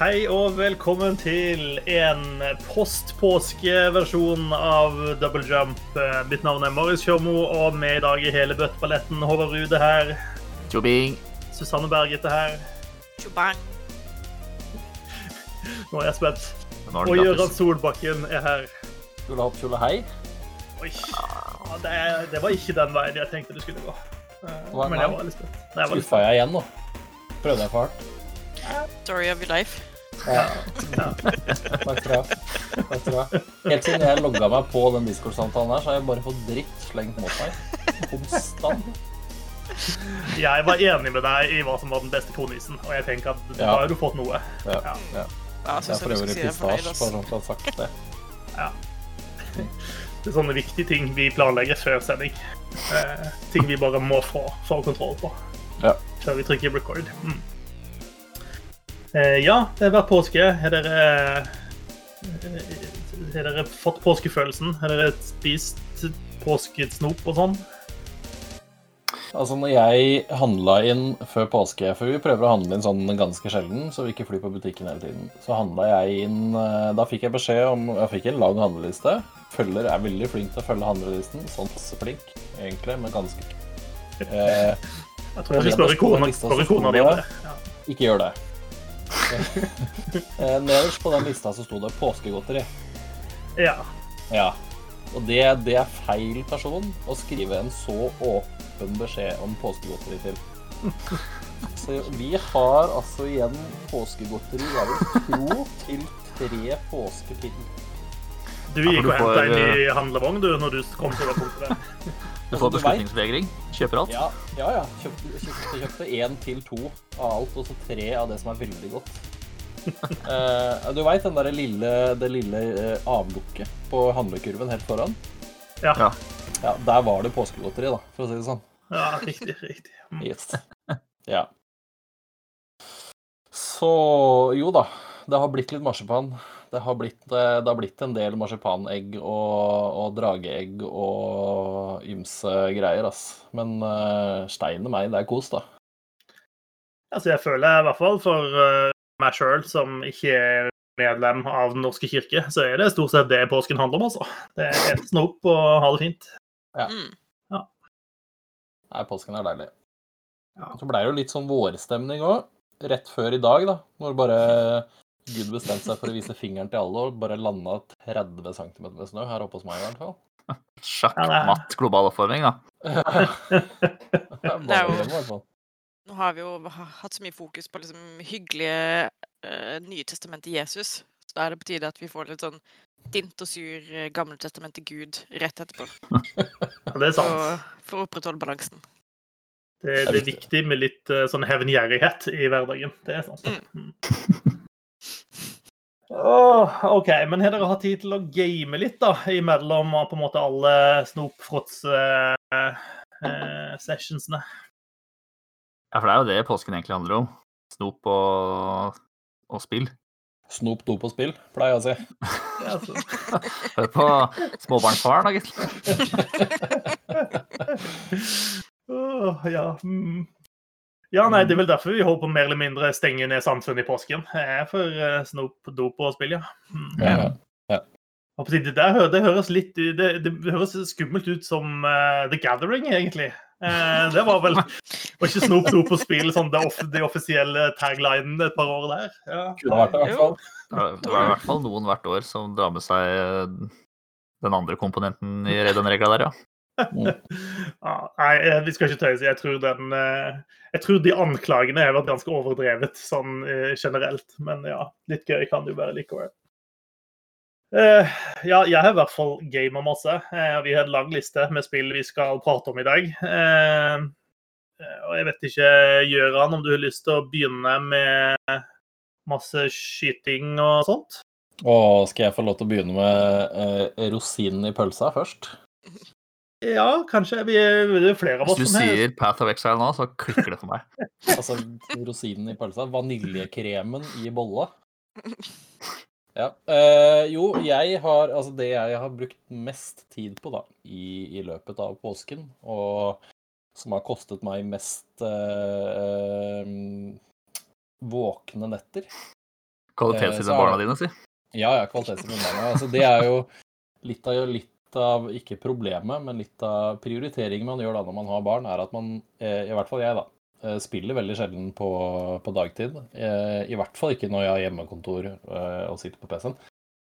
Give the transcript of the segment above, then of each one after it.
Hei og velkommen til en post-påske-versjon av Double Jump. Mitt navn er Marius Kjørmo, og med i dag i hele bøtteballetten Håvard Rude her. Tjobing. Susanne Bergete her. Tjobang. Nå er jeg spent. Og Gøran. Solbakken er her. Skulle hopp, kjole hei. Oi. Ja, det, det var ikke den veien jeg tenkte det skulle gå. Eh, Men jeg var litt spent. Skuffa jeg igjen nå? Prøvde jeg for hardt? Story of your life. Ja. Takk skal du ha. Takk skal du ha. Helt siden jeg logga meg på den Discord-samtalen her, så har jeg bare fått dritt slengt mot meg. Konstant. Jeg var enig med deg i hva som var den beste kronisen, og jeg tenker at da Ja. har du fått noe. Ja. Ja. ja. Jeg, Jeg for øvrig pistasje, bare sånn for å ha sagt det. Det er sånne viktige ting vi planlegger før sending. Eh, ting vi bare må få, få kontroll på Ja. før vi trykker record. Mm. Eh, ja, vært påske. Har dere, eh, har dere fått påskefølelsen? Har dere spist påskesnop og sånn? Altså, når jeg handla inn før påske For vi prøver å handle inn sånn ganske sjelden, så vi ikke flyr på butikken hele tiden. Så handla jeg inn eh, Da fikk jeg beskjed om Jeg fikk en lang handleliste. Følger er veldig flink til å følge handlelisten. Sånn flink, egentlig, men ganske eh, Jeg tror jeg skal spørre kona, kona di om det. Ja. Ikke gjør det. eh, nederst på den lista så sto det påskegodteri. ja. Ja. Og det, det er feil person å skrive en så åpen beskjed om påskegodteri til. Så vi har altså igjen påskegodteri, jeg vil tro, til tre påsker. Du gikk og henta en ny handlevogn du, når du kom til det punktet der. Du Altså, får du beslutningsvegring. Kjøper alt. Ja, ja. ja. Kjøpte, kjøpte, kjøpte én til to av alt, og så tre av det som er veldig godt. uh, du veit den der lille, det lille uh, avlukket på handlekurven helt foran? Ja. Ja. Ja, der var det påskegodteri, da, for å si det sånn. ja, riktig. riktig. Mm. Yes. Ja. Så jo da, det har blitt litt marsipan. Det har blitt, eh, det har blitt en del marsipanegg og, og drageegg og ymse greier, ass. Men uh, steine meg, det er kos, da. Altså, jeg føler i hvert fall for uh, meg sjøl, som ikke er medlem av Den norske kirke, så er det stort sett det påsken handler om, altså. Det er helt opp og ha det fint. Mm. Nei, påsken er deilig. Ja. Så ble det jo litt sånn vårstemning òg, rett før i dag, da. Når bare Gud bestemte seg for å vise fingeren til alle og bare landa 30 cm med snø her oppe hos meg, i hvert fall. Sjakkmatt global oppvarming, da. Det er jo-. Nå har vi jo hatt så mye fokus på liksom hyggelige uh, Nye testamentet Jesus. Så da er det på tide at vi får litt sånn dint og sur uh, testament til Gud rett etterpå. Det er sant. For, for å opprettholde balansen. Det, det er viktig med litt uh, sånn hevngjerrighet i hverdagen. Det er sant. Mm. Åh, OK, men har dere hatt tid til å game litt, da? Imellom på en måte alle snopfrots-sessionsene? Ja, for det er jo det påsken egentlig handler om. Snop og, og spill. Snop, dop og spill, pleier jeg å si. Ja, altså. Hør på småbarnsfaren, da, gitt. Åh, ja. Mm. Ja, nei, det er vel derfor vi håper på mer eller mindre stenge ned samfunnet i påsken. Det er for uh, snop, dop og spill, ja. Mm. Ja. ja. Det, der, det høres litt det, det høres skummelt ut som uh, The Gathering, egentlig. Uh, det var vel var ikke snop, dop og spill sånn det, off, det offisielle taglinen et par år der. Ja. Kunne vært det, i hvert fall. Det er i hvert fall noen hvert år som drar med seg den andre komponenten i den regla der, ja. Nei, eh, vi skal ikke tøyse. Jeg tror, den, eh, jeg tror de anklagene har vært ganske overdrevet sånn eh, generelt. Men ja, litt gøy kan det jo være likevel. Uh, ja, jeg har i hvert fall gama masse. Uh, vi har en lang liste med spill vi skal prate om i dag. Eh, og jeg vet ikke, Gøran, om du har lyst til å begynne med masse skyting og sånt? Og skal jeg få lov til å begynne med rosinen i pølsa først? Ja, kanskje. Vi er, er flere av Hvis oss du som har sier Path of Exile nå, så klikker det for meg. Altså rosinen i pølsa. Vaniljekremen i bolla. Ja. Uh, jo, jeg har Altså, det jeg har brukt mest tid på, da, i, i løpet av påsken, og som har kostet meg mest uh, uh, våkne netter Kvalitetssiden er barna dine, si. Ja, ja, kvalitetstid Altså, det er jo litt av, litt av, ikke problemet, men litt av prioriteringen man gjør da når man har barn, er at man, eh, i hvert fall jeg da, eh, spiller veldig sjelden på, på dagtid. Eh, I hvert fall ikke når jeg har hjemmekontor og sitter på PC-en.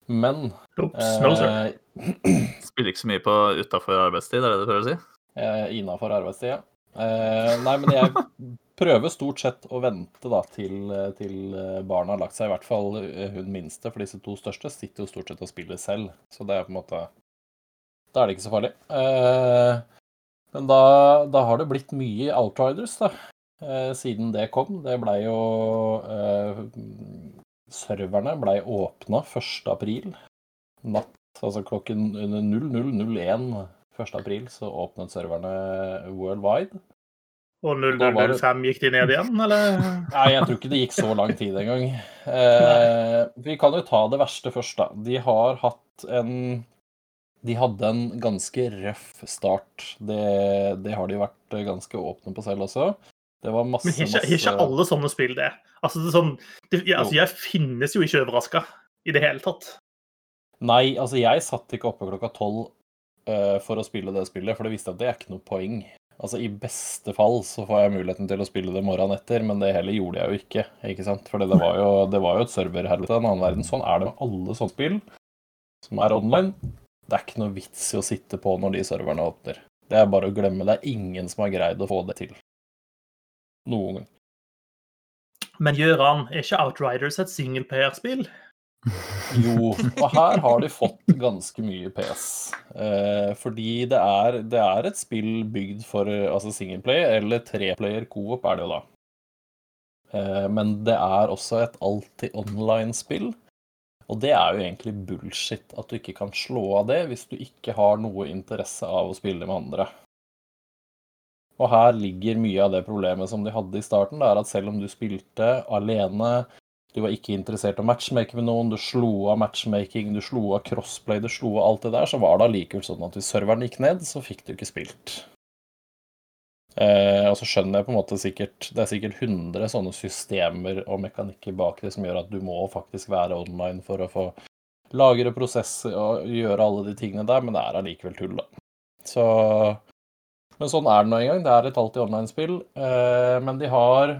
Men Oops, no, eh, Spiller ikke så mye på utafor arbeidstid, er det det du prøver å si? eh, innafor arbeidstid, ja. Eh, nei, men jeg prøver stort sett å vente da til, til barna har lagt seg, i hvert fall hun minste, for disse to største sitter jo stort sett og spiller selv. Så det er på en måte Da er det ikke så farlig. Eh, men da, da har det blitt mye Outriders, da, eh, siden det kom. Det blei jo eh, Serverne blei åpna 1. april. Natt, altså klokken 00.01 1. april, så åpnet serverne worldwide. Og Da 0005 gikk de ned igjen, eller? Nei, jeg tror ikke det gikk så lang tid engang. Eh, vi kan jo ta det verste først, da. De har hatt en De hadde en ganske røff start. Det, det har de vært ganske åpne på selv også. Det var masse, Men har ikke, ikke alle sånne spill det? Altså, det er sånn, det, altså, jeg finnes jo ikke overraska i det hele tatt. Nei, altså jeg satt ikke oppe klokka tolv eh, for å spille det spillet, for det visste at det er ikke noe poeng. Altså I beste fall så får jeg muligheten til å spille det morgenen etter, men det heller gjorde jeg jo ikke. ikke sant? For det var jo, det var jo et serverhelvete, en annen verden. Sånn er det med alle sånne spill som er online. Det er ikke noe vits i å sitte på når de serverne åpner. Det er bare å glemme. Det er ingen som har greid å få det til. Noen gang. Men Gøran, er ikke Outriders et singleplayerspill? Jo, og her har de fått ganske mye PS. Eh, fordi det er, det er et spill bygd for eh, altså singleplayer, eller treplayer coop er det jo da. Eh, men det er også et alltid online-spill. Og det er jo egentlig bullshit at du ikke kan slå av det hvis du ikke har noe interesse av å spille med andre. Og her ligger mye av det problemet som de hadde i starten. Det er at selv om du spilte alene, du var ikke interessert i å matchmake med noen, du slo av matchmaking, du slo av crossplay, du slo av alt det der, så var det allikevel sånn at hvis serveren gikk ned, så fikk du ikke spilt. Eh, og så skjønner jeg på en måte sikkert Det er sikkert 100 sånne systemer og mekanikker bak det som gjør at du må faktisk være online for å få lagre prosesser og gjøre alle de tingene der, men det er allikevel tull, da. Så Men sånn er det nå engang. Det er et alltid online-spill. Eh, men de har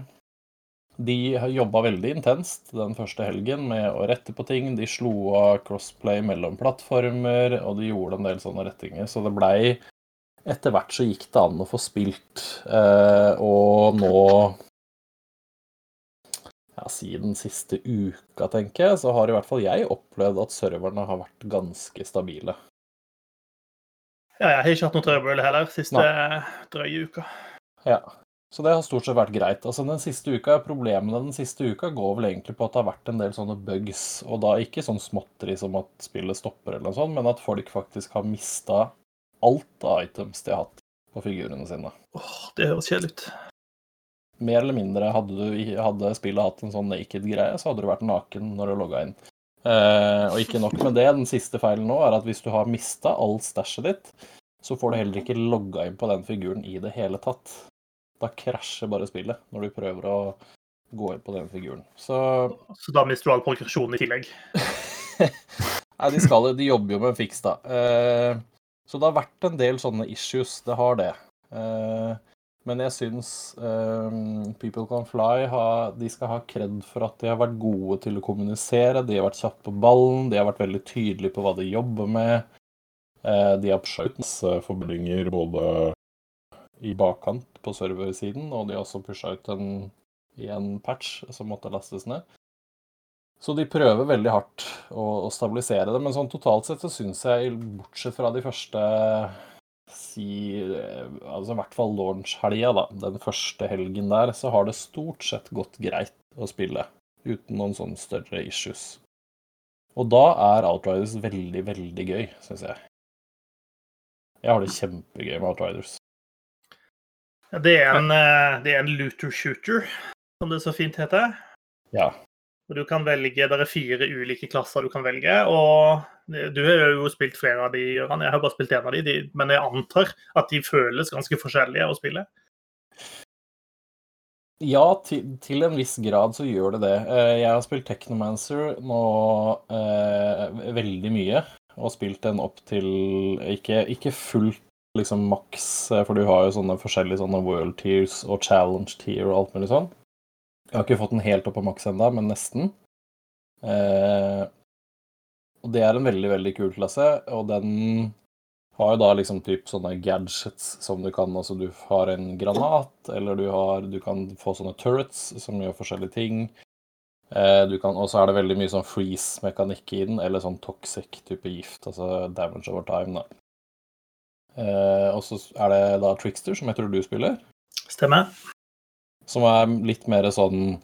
de har jobba veldig intenst den første helgen med å rette på ting. De slo av crossplay mellom plattformer, og de gjorde en del sånne rettinger. Så det blei Etter hvert så gikk det an å få spilt. Eh, og nå ja, Siden siste uka, tenker jeg, så har i hvert fall jeg opplevd at serverne har vært ganske stabile. Ja, jeg har ikke hatt noe trøbbel heller siste drøye uka. Ja. Så det har stort sett vært greit. Altså den siste uka, Problemene den siste uka går vel egentlig på at det har vært en del sånne bugs. Og da ikke sånn småtteri som at spillet stopper, eller noe sånt, men at folk faktisk har mista alt av items de har hatt på figurene sine. Åh, det høres kjedelig ut. Mer eller mindre hadde, du, hadde spillet hatt en sånn naked-greie, så hadde du vært naken når du logga inn. Eh, og ikke nok med det, den siste feilen nå er at hvis du har mista all stæsjet ditt, så får du heller ikke logga inn på den figuren i det hele tatt. Da krasjer bare spillet når du prøver å gå inn på den figuren. Så Så da mister du all progresjonen i tillegg. Nei, de, skal, de jobber jo med en fiks, da. Eh, så det har vært en del sånne issues. Det har det. Eh, men jeg syns eh, People Can Fly de skal ha kred for at de har vært gode til å kommunisere. De har vært kjappe på ballen, de har vært veldig tydelige på hva de jobber med. Eh, de har pusha ut masse forbedringer både i bakkant på serversiden, og de har også pusha ut en, i en patch som måtte lastes ned. Så de prøver veldig hardt å, å stabilisere det, men sånn totalt sett så syns jeg, bortsett fra de første si eh, Altså i hvert fall launch-helga, da. Den første helgen der, så har det stort sett gått greit å spille. Uten noen sånne større issues. Og da er Outriders veldig, veldig gøy, syns jeg. Jeg har det kjempegøy med Outriders. Ja, Det er en, eh, det er en looter shooter, som det så fint heter. Ja. Og du kan velge, Det er fire ulike klasser du kan velge. og Du har jo spilt flere av de, Gøran. Jeg har bare spilt én av de, de, men jeg antar at de føles ganske forskjellige å spille. Ja, til, til en viss grad så gjør det det. Eh, Jeg har spilt Technomancer nå eh, veldig mye, og spilt den opp til ikke, ikke fullt liksom maks, eh, for du har jo sånne forskjellige sånne world tiers og challenge tier og alt mulig sånn. Jeg har ikke fått den helt opp på maks ennå, men nesten. Eh, og det er en veldig, veldig kul klasse, og den har jo da liksom typ sånne gadgets som du kan Altså du har en granat, eller du har Du kan få sånne turrets som gjør forskjellige ting. Eh, og så er det veldig mye sånn freeze-mekanikk i den, eller sånn toxic type gift, altså damage over time, da. Eh, og så er det da Trickster, som jeg tror du spiller, Stemmer. Som er litt mer sånn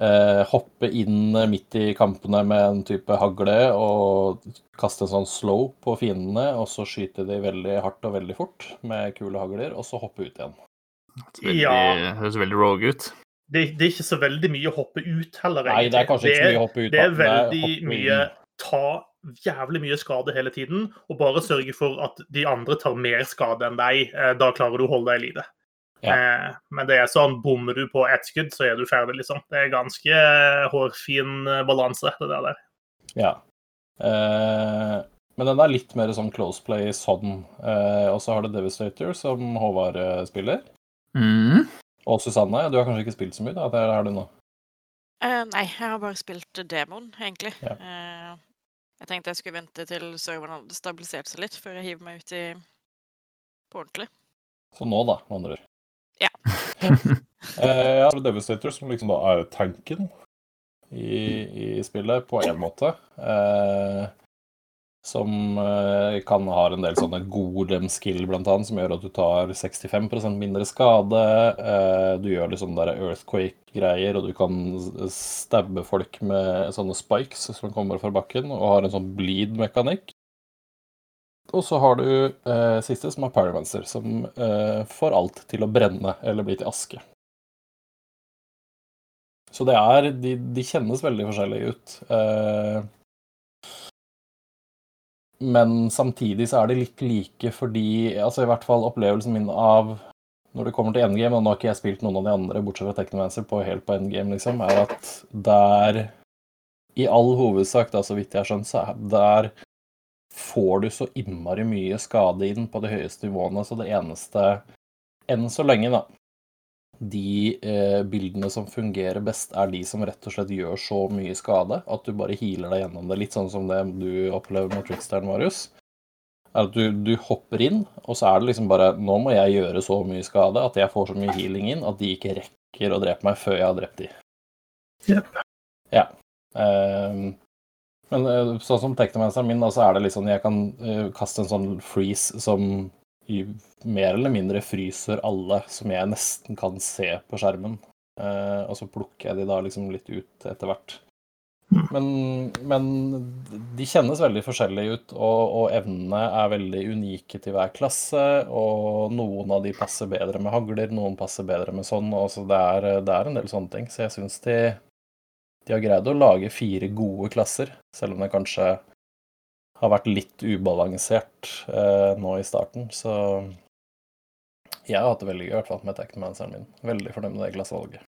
eh, Hoppe inn midt i kampene med en type hagle og kaste en sånn slow på fiendene, og så skyte de veldig hardt og veldig fort med kule hagler, og så hoppe ut igjen. Veldig, Ja. Høres veldig rogue ut. Det, det er ikke så veldig mye å hoppe ut heller, Nei, det er kanskje ikke så mye å hoppe ut. Det er veldig det er mye ta jævlig mye skade hele tiden, og bare sørge for at de andre tar mer skade enn deg. Eh, Da klarer du å holde deg i live. Ja. Eh, Men det er sånn, bommer du på ett skudd, så er du ferdig, liksom. Det er ganske eh, hårfin eh, balanse, det der. der. Ja. Eh, men den er litt mer sånn close play sånn. Eh, og så har du Devastator, som Håvard eh, spiller. Mm. Og Susanne, du har kanskje ikke spilt så mye, da? Det er du nå. Eh, nei, jeg har bare spilt demoen, egentlig. Ja. Eh, jeg tenkte jeg skulle vente til serveren hadde stabilisert seg litt, før jeg hiver meg ut i på ordentlig. Så nå, da, med andre ord. Ja. jeg har Devastator, som liksom da er tanken i, i spillet, på en måte. Eh, som eh, kan ha en del sånne golem-skill, blant annet, som gjør at du tar 65% mindre skade. Eh, du gjør litt sånne der earthquake-greier, og du kan stabbe folk med sånne spikes som kommer fra bakken, og har en sånn bleed-mekanikk. Og så har du eh, siste, som er Pyromancer, som eh, får alt til å brenne eller bli til aske. Så det er De, de kjennes veldig forskjellige ut. Eh, men samtidig så er de litt like fordi Altså i hvert fall opplevelsen min av når det kommer til endgame, og nå har ikke jeg spilt noen av de andre, bortsett fra Technomancer, på helt på endgame, liksom, er at der I all hovedsak, da, så vidt jeg har skjønt, så er der får du så innmari mye skade inn på de høyeste nivåene, så det eneste Enn så lenge, da. De eh, bildene som fungerer best, er de som rett og slett gjør så mye skade at du bare healer deg gjennom det. Litt sånn som det du opplever med Tricksteren, Marius. Er at du, du hopper inn, og så er det liksom bare Nå må jeg gjøre så mye skade at jeg får så mye healing inn at de ikke rekker å drepe meg før jeg har drept de. Jep. Ja. Ehm, men eh, sånn som teknomanceren min, så er det litt sånn jeg kan eh, kaste en sånn freeze som mer eller mindre fryser alle som jeg nesten kan se på skjermen. Eh, og så plukker jeg de da liksom litt ut etter hvert. Men, men de kjennes veldig forskjellige ut, og, og evnene er veldig unike til hver klasse. Og noen av de passer bedre med hagler, noen passer bedre med sånn. Og så det, er, det er en del sånne ting. Så jeg syns de, de har greid å lage fire gode klasser, selv om det kanskje har vært litt ubalansert eh, nå i starten. Så jeg har hatt det veldig gøy, i hvert fall med Technomanceren min. Veldig fornøyd med det klassevalget.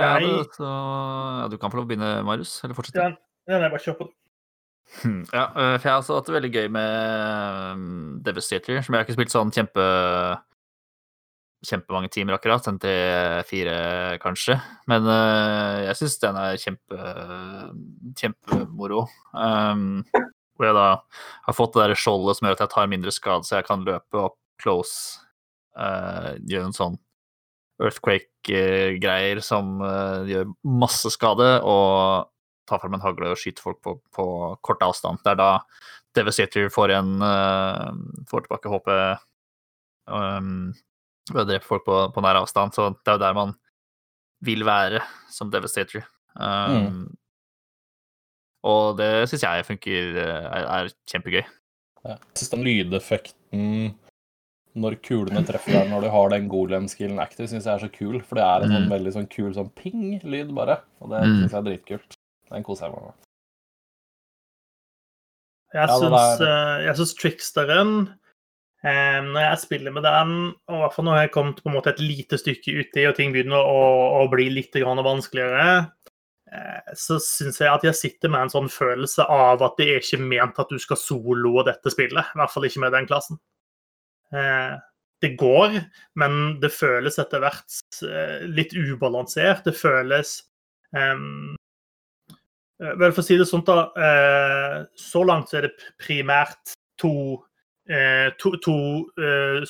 Ja, så, ja, du kan få lov å begynne, Marius. Eller fortsette. Ja, nei, nei, bare kjør på. Hmm, Ja, øh, for jeg har også hatt det veldig gøy med um, Devastator, som jeg har ikke spilt sånn kjempe kjempemange timer akkurat, en til fire kanskje. Men uh, jeg syns den er kjempe kjempemoro. Um, hvor jeg da har fått det der skjoldet som gjør at jeg tar mindre skade, så jeg kan løpe opp close, Uh, gjøre en sånn earthquake-greier som uh, gjør masse skade, og ta frem en hagle og skyte folk på, på kort avstand. Det er da Devastator får en får tilbake HP. um, ved å drepe folk på, på nær avstand. Så det er jo der man vil være som Devastator. Um, Og det syns jeg funker øh, er, er kjempegøy. Ja. Jeg syns den lydeffekten når kulene treffer deg når du har den golem-skillen active, syns jeg er så kul. For det er en sånn Mm. veldig sånn kul sånn ping-lyd, bare. Og det Mm. syns jeg er dritkult. Den koser jeg meg med. Jeg syns, ja, eh, syns tricksteren Eh, når jeg spiller med den, og i hvert fall når jeg har kommet på en måte et lite stykke uti og ting begynner å, å bli litt vanskeligere, eh, så syns jeg at jeg sitter med en sånn følelse av at det er ikke ment at du skal soloe dette spillet. I hvert fall ikke med den klassen. Eh, det går, men det føles etter hvert eh, litt ubalansert. Det føles um, Vel, for å si det sånn, da. Så langt er det primært to Eh, to, to eh,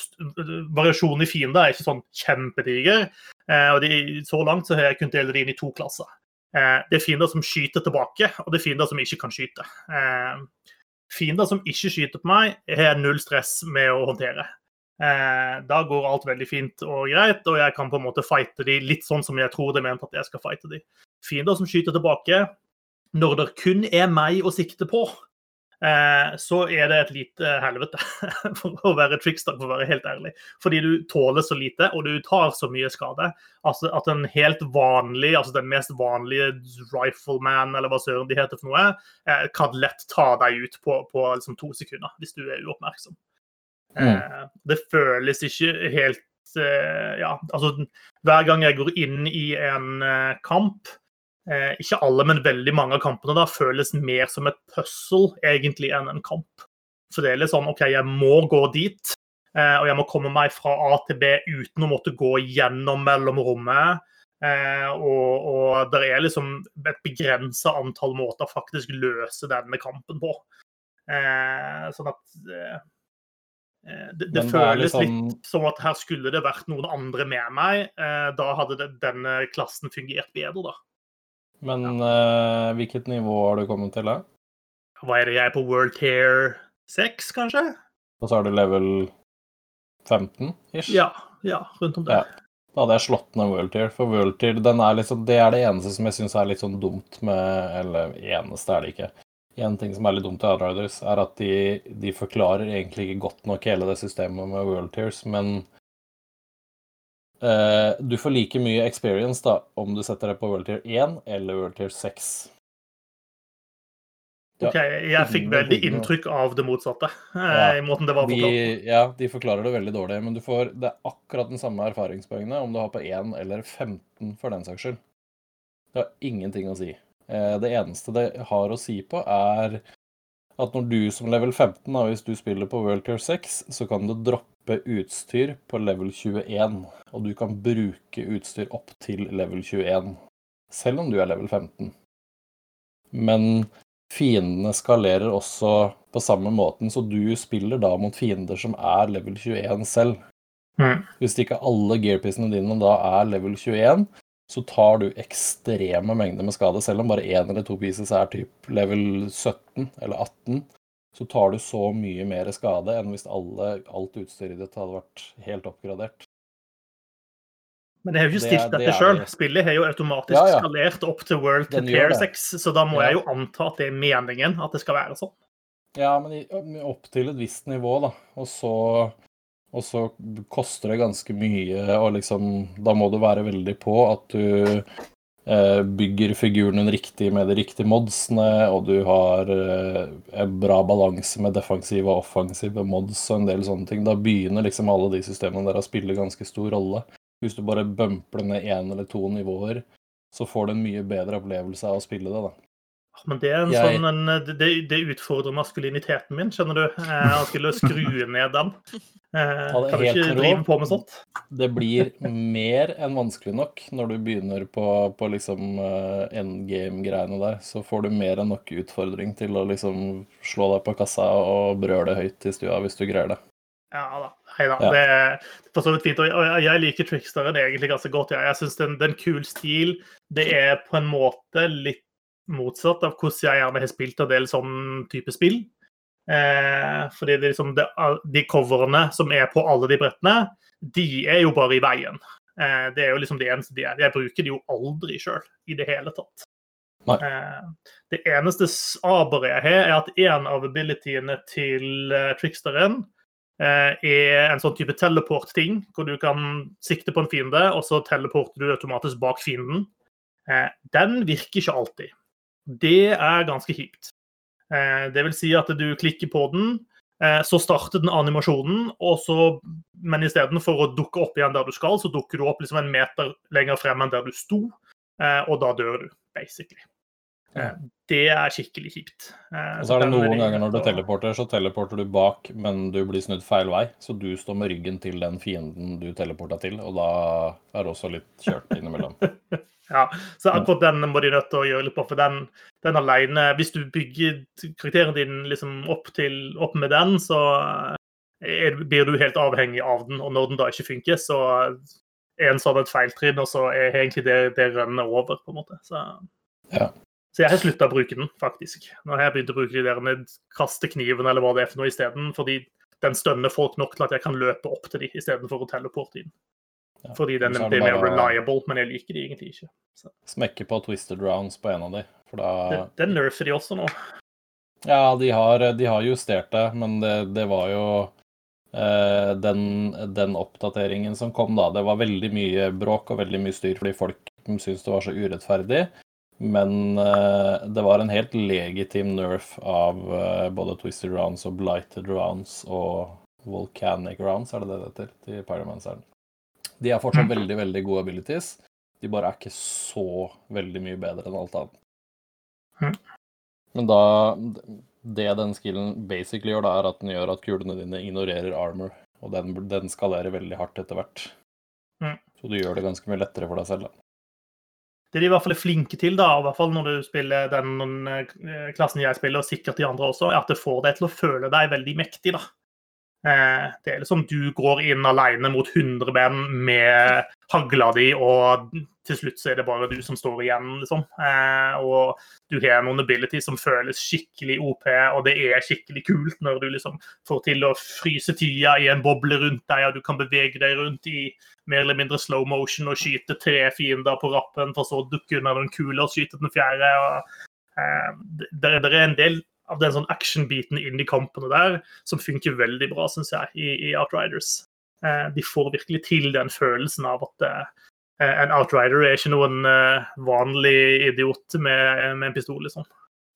variasjoner i fiender er ikke sånn kjempediger. Eh, og de, så langt så har jeg kunnet dele det inn i to klasser. Eh, det er fiender som skyter tilbake, og det er fiender som ikke kan skyte. Eh, fiender som ikke skyter på meg, har null stress med å håndtere. Eh, da går alt veldig fint og greit, og jeg kan på en måte fighte de litt sånn som jeg tror det er ment at jeg skal fighte de. Fiender som skyter tilbake, når det kun er meg å sikte på, så er det et lite helvete, for å være trickster, for å være helt ærlig. Fordi du tåler så lite, og du tar så mye skade. Altså At en helt vanlig, altså den mest vanlige rifleman, eller hva søren de heter for noe, eh, kan lett ta deg ut på, på liksom to sekunder, hvis du er uoppmerksom. Mm. Eh, det føles ikke helt Ja, altså hver gang jeg går inn i en kamp, eh, ikke alle, men veldig mange av kampene da, føles mer som et puzzle egentlig enn en kamp. Så det er litt sånn OK, jeg må gå dit, eh, og jeg må komme meg fra A til B uten å måtte gå gjennom mellomrommet. Eh, og, og det er liksom et begrensa antall måter å faktisk løse denne kampen på. Eh, sånn at eh, eh, det, det føles liksom... litt som at her skulle det vært noen andre med meg. da hadde det, denne klassen fungert bedre, da. Men uh, hvilket nivå har du kommet til, da? Hva er det jeg er på World Tear 6, kanskje? Og så er du level 15 ish? Ja, ja rundt om det. Ja. Da hadde jeg slått ned World Tear, for World Tear er liksom, det er det eneste som jeg syns er litt sånn dumt med Eller eneste er det ikke. En ting som er litt dumt i Outriders, er at de, de forklarer egentlig ikke godt nok hele det systemet med World Tears, men Uh, du får like mye experience da, om du setter deg på World Tier 1 eller World Tier 6. OK, jeg fikk veldig inntrykk av det motsatte. Uh, ja. i måten det var forklart. De, ja, de forklarer det veldig dårlig, men du får, det er akkurat den samme erfaringspoengene om du har på 1 eller 15 for den saks skyld. Det har ingenting å si. Uh, det eneste det har å si på, er at når du som level 15, da, hvis du spiller på World Tier 6, så kan du droppe utstyr på level 21, og du kan bruke utstyr opp til level 21, selv om du er level 15. Men fiendene skalerer også på samme måten, så du spiller da mot fiender som er level 21 selv. Mm. Hvis ikke alle gearpissene dine da er level 21, så tar du ekstreme mengder med skade, selv om bare én eller to pieces er typ level 17 eller 18 så tar du så mye mer skade enn hvis alle, alt utstyret ditt hadde vært helt oppgradert. Men jeg har jo ikke stilt det, dette sjøl. Spillet har jo automatisk ja, ja. skalert opp til World to Pair 6, så da må ja. jeg jo anta at det er meningen at det skal være sånn. Ja, men opp til et visst nivå, da. Og så, og så koster det ganske mye, og liksom Da må du være veldig på at du Eh, bygger figuren riktig med de riktige modsene, og du har eh, en bra balanse med defensive og offensive mods og en del sånne ting. Da begynner liksom alle de systemene der å spille ganske stor rolle. Hvis du bare bumper ned én eller to nivåer, så får du en mye bedre opplevelse av å spille det, da. Men det er jeg... sånn en, det, det, utfordrer maskuliniteten min, skjønner du. Jeg skulle skru ned den. Eh, kan du ikke drive på med sånt? Det blir mer enn vanskelig nok når du begynner på, på liksom endgame-greiene der. Så får du mer enn nok utfordring til å liksom slå deg på kassa og brøle høyt i stua hvis du greier det. Ja da. Hei da. Ja. Det er for så vidt fint. Og jeg liker tricksteren egentlig ganske godt. Ja. Jeg syns det er en kul stil. Det er på en måte litt motsatt av hvordan jeg gjerne har spilt en del sånn type spill. Eh, fordi det liksom det, de coverene som er på alle de brettene, de er jo bare i veien. Eh, det er jo liksom det eneste de er. Jeg bruker de jo aldri sjøl i det hele tatt. Eh, det eneste aberet jeg har, er at en av abilityene til uh, tricksteren eh, er en sånn type teleport-ting, hvor du kan sikte på en fiende, og så teleporter du automatisk bak fienden. Eh, den virker ikke alltid. Det er ganske kjipt. Eh, det vil si at du klikker på den, Eh, så starter den animasjonen, og så, men istedenfor å dukke opp igjen der du skal, så dukker du opp liksom en meter lenger frem enn der du sto, eh, og da dør du, basically. Ja. det er skikkelig kjipt. Og så er det noen er- ganger når du teleporter, så teleporter du bak, men du blir snudd feil vei. Så du står med ryggen til den fienden du teleporta til, og da er det også litt kjørt innimellom. Ja, så akkurat den må de nødt til å gjøre litt på, for den, den alene Hvis du bygger karakteren din liksom opp, til, opp med den, så er, blir du helt avhengig av den. Og når den da ikke funker, så er en sånn et feiltrinn, og så er egentlig det, det rønnet over, på en måte. Så, Ja. så jeg har slutta å bruke den, faktisk. Nå har jeg begynt å bruke de der med kaste kniven eller hva det er for noe isteden, fordi den stønner folk nok til at jeg kan løpe opp til dem istedenfor å teleporte inn. Ja. Fordi den er er det mer reliable, men jeg liker de egentlig ikke. Så. Smekke på twisted rounds på en av de, for da det nerfer de også nå. Ja, de har, de har justert det, men det, det var jo eh, den, den oppdateringen som kom da. Det var veldig mye bråk og veldig mye styr fordi folk syntes det var så urettferdig. Men eh, det var en helt legitim nerf av eh, både Twisted Rounds og Blighted Rounds og Volcanic Rounds, er det det det heter, til Pyromanceren. De er fortsatt Mm. veldig, veldig gode abilities. De bare er ikke så veldig mye bedre enn alt annet. Mm. Men da Det den skillen basically gjør, da, er at den gjør at kulene dine ignorerer armor. Og den, den skalerer veldig hardt etter hvert. Mm. Så du gjør det ganske mye lettere for deg selv. Da. Det de i hvert fall er flinke til, da, i hvert fall når du spiller den eh, klassen jeg spiller, og sikkert de andre også, er at det får deg til å føle deg veldig mektig. da. Eh, Det er liksom du går inn alene mot 100 menn med hagla di, og til slutt så er det bare du som står igjen, liksom. Eh, Og du har noen ability som føles skikkelig OP, og det er skikkelig kult når du liksom får til å fryse tida i en boble rundt deg, og du kan bevege deg rundt i mer eller mindre slow motion og skyte tre fiender på rappen, for så å dukke under den kule og skyte den fjerde. Og, eh, det er en del av den sånn action-biten inn i kampene der som funker veldig bra, syns jeg, i, i Outriders. Eh, de får virkelig til den følelsen av at eh, en Outrider er ikke noen eh, vanlig idiot med, med en pistol, liksom.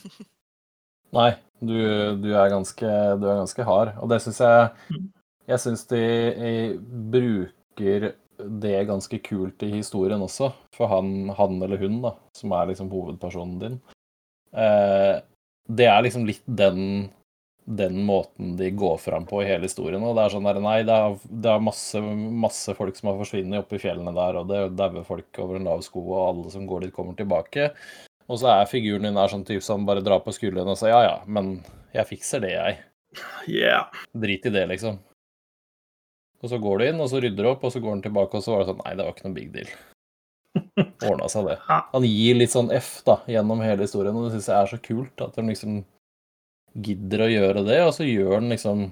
Nei, du, du, er ganske, du er ganske hard. Og det syns jeg Mm. Jeg syns de eh, bruker det ganske kult i historien også, for han, han eller hun, da, som er liksom hovedpersonen din. Eh, det er liksom litt den, den måten de går fram på i hele historien. Og det er sånn der, nei, det er, det er masse, masse folk som har forsvunnet oppe i fjellene der, og det dauer folk over en lav sko, og alle som går dit, kommer tilbake. Og så er figuren din der sånn type som bare drar på skulderen og sier ja ja, men jeg fikser det, jeg. Yeah. Drit i det, liksom. Og så går du inn, og så rydder du opp, og så går han tilbake, og så var det sånn Nei, det var ikke noe big deal. Ordna seg det. Han gir litt sånn F da, gjennom hele historien, og det syns jeg er så kult at han liksom gidder å gjøre det, og så gjør han liksom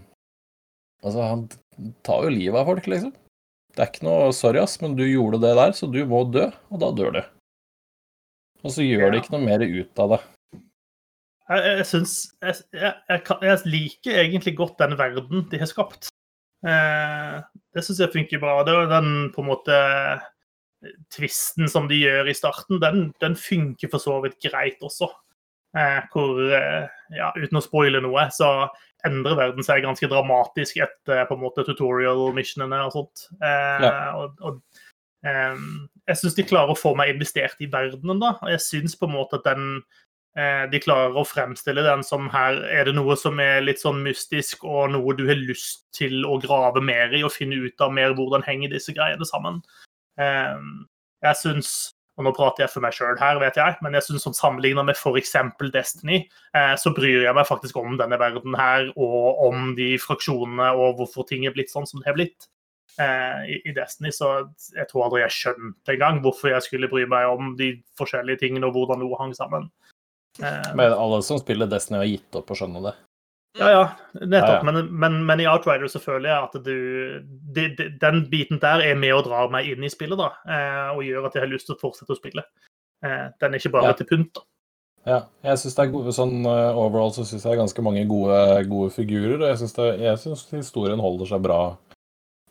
Altså, han tar jo livet av folk, liksom. Det er ikke noe Sorry, ass, men du gjorde det der, så du må dø, og da dør du. Og så gjør det ikke noe mer ut av det. Jeg, jeg syns jeg, jeg, jeg liker egentlig godt den verden de har skapt. Eh, det syns jeg funker bra. Det er den på en måte tvisten som de gjør i starten, den, den funker for så vidt greit også. Eh, hvor, eh, ja, uten å spoile noe, så endrer verden seg ganske dramatisk etter på en måte tutorial-missionene og sånt. Eh, og, og eh, jeg syns de klarer å få meg investert i verdenen, da. Og jeg syns på en måte at den eh, de klarer å fremstille den som her er det noe som er litt sånn mystisk, og noe du har lyst til å grave mer i og finne ut av mer hvordan henger disse greiene sammen. Eh, jeg syns og nå prater jeg for meg sjøl her, vet jeg, men jeg syns som sammenligna med f.eks. Destiny, eh, så bryr jeg meg faktisk om denne verden her, og om de fraksjonene og hvorfor ting er blitt sånn som det har blitt. Eh, i, Destiny så jeg tror aldri jeg skjønte engang hvorfor jeg skulle bry meg om de forskjellige tingene og hvordan noe hang sammen. Eh, Men alle som spiller Destiny, har gitt opp å skjønne det. Ja, ja, nettopp. Ja, ja. Men, men, men i Outrider så føler jeg at du de, de, Den biten der er med å dra meg inn i spillet, da. Eh, og gjør at jeg har lyst til å fortsette å spille. Eh, den er ikke bare Ja. til pynt. da. Ja, jeg synes det er gode, sånn uh, overall så syns jeg det er ganske mange gode, gode figurer. Og jeg syns, det, jeg synes historien holder seg bra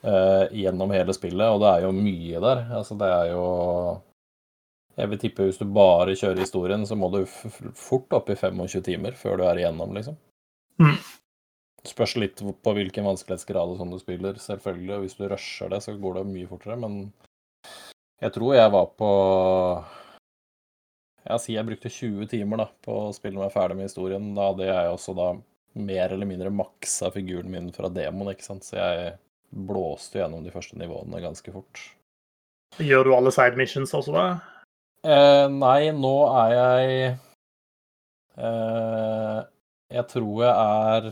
eh, gjennom hele spillet, og det er jo mye der. Altså, det er jo Jeg vil tippe hvis du bare kjører historien, så må du fort opp i 25 timer før du er igjennom, liksom. Mm. spørs litt på hvilken vanskelighetsgrad og sånn du spiller, selvfølgelig. Og hvis du rusher det, så går det mye fortere. Men jeg tror jeg var på Jeg sier jeg brukte 20 timer da, på å spille meg ferdig med historien. Da hadde jeg også da mer eller mindre maksa figuren min fra demoen, ikke sant. Så jeg blåste gjennom de første nivåene ganske fort. Gjør du alle side missions også, da? Eh, nei, nå er jeg eh, Jeg tror jeg er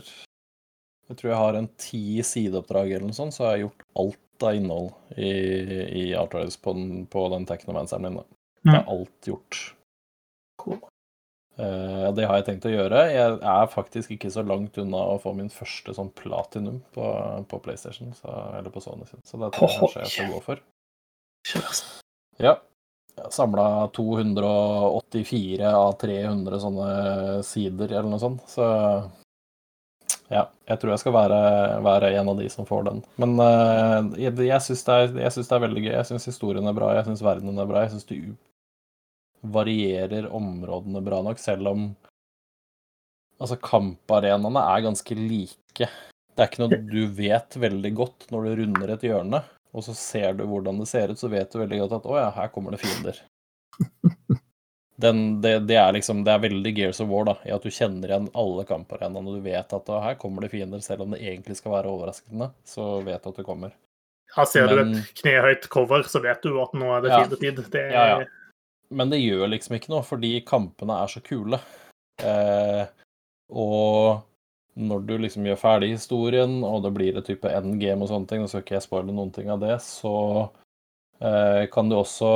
Jeg tror jeg har en ti sideoppdrag eller noe sånt, så har jeg gjort alt av innhold i, i Outriders på den, på den Technomanceren min. Da. Det er alt gjort. Cool. Uh, det har jeg tenkt å gjøre. Jeg er faktisk ikke så langt unna å få min første sånn platinum på, på PlayStation, så, eller på Sony sin. Så det tror jeg kanskje jeg skal gå for. Ja. Samla 284 av 300 sånne sider eller noe sånt, så ja, jeg tror jeg skal være, være en av de som får den. Men uh, jeg, jeg syns det, det, er veldig gøy. Jeg syns historien er bra, jeg syns verdenen er bra. Jeg syns du varierer områdene bra nok, selv om altså kamparenaene er ganske like. Det er ikke noe du vet veldig godt når du runder et hjørne, og så ser du hvordan det ser ut, så vet du veldig godt at å ja, her kommer det fiender. Den, det, det, er liksom, det er veldig Gears of War, da, i at du kjenner igjen alle kamparenaene. Du vet at her kommer det fiender, selv om det egentlig skal være overraskende. Så vet du at det kommer. Her Ser Men, du et knehøyt cover, så vet du at nå er det ja, fiendetid. Det... Ja, ja. Men det gjør liksom ikke noe, fordi kampene er så kule. Eh, og når du liksom gjør ferdig historien, og det blir et type endgame og sånne ting, nå skal ikke jeg spoile noen ting av det, så eh, kan du også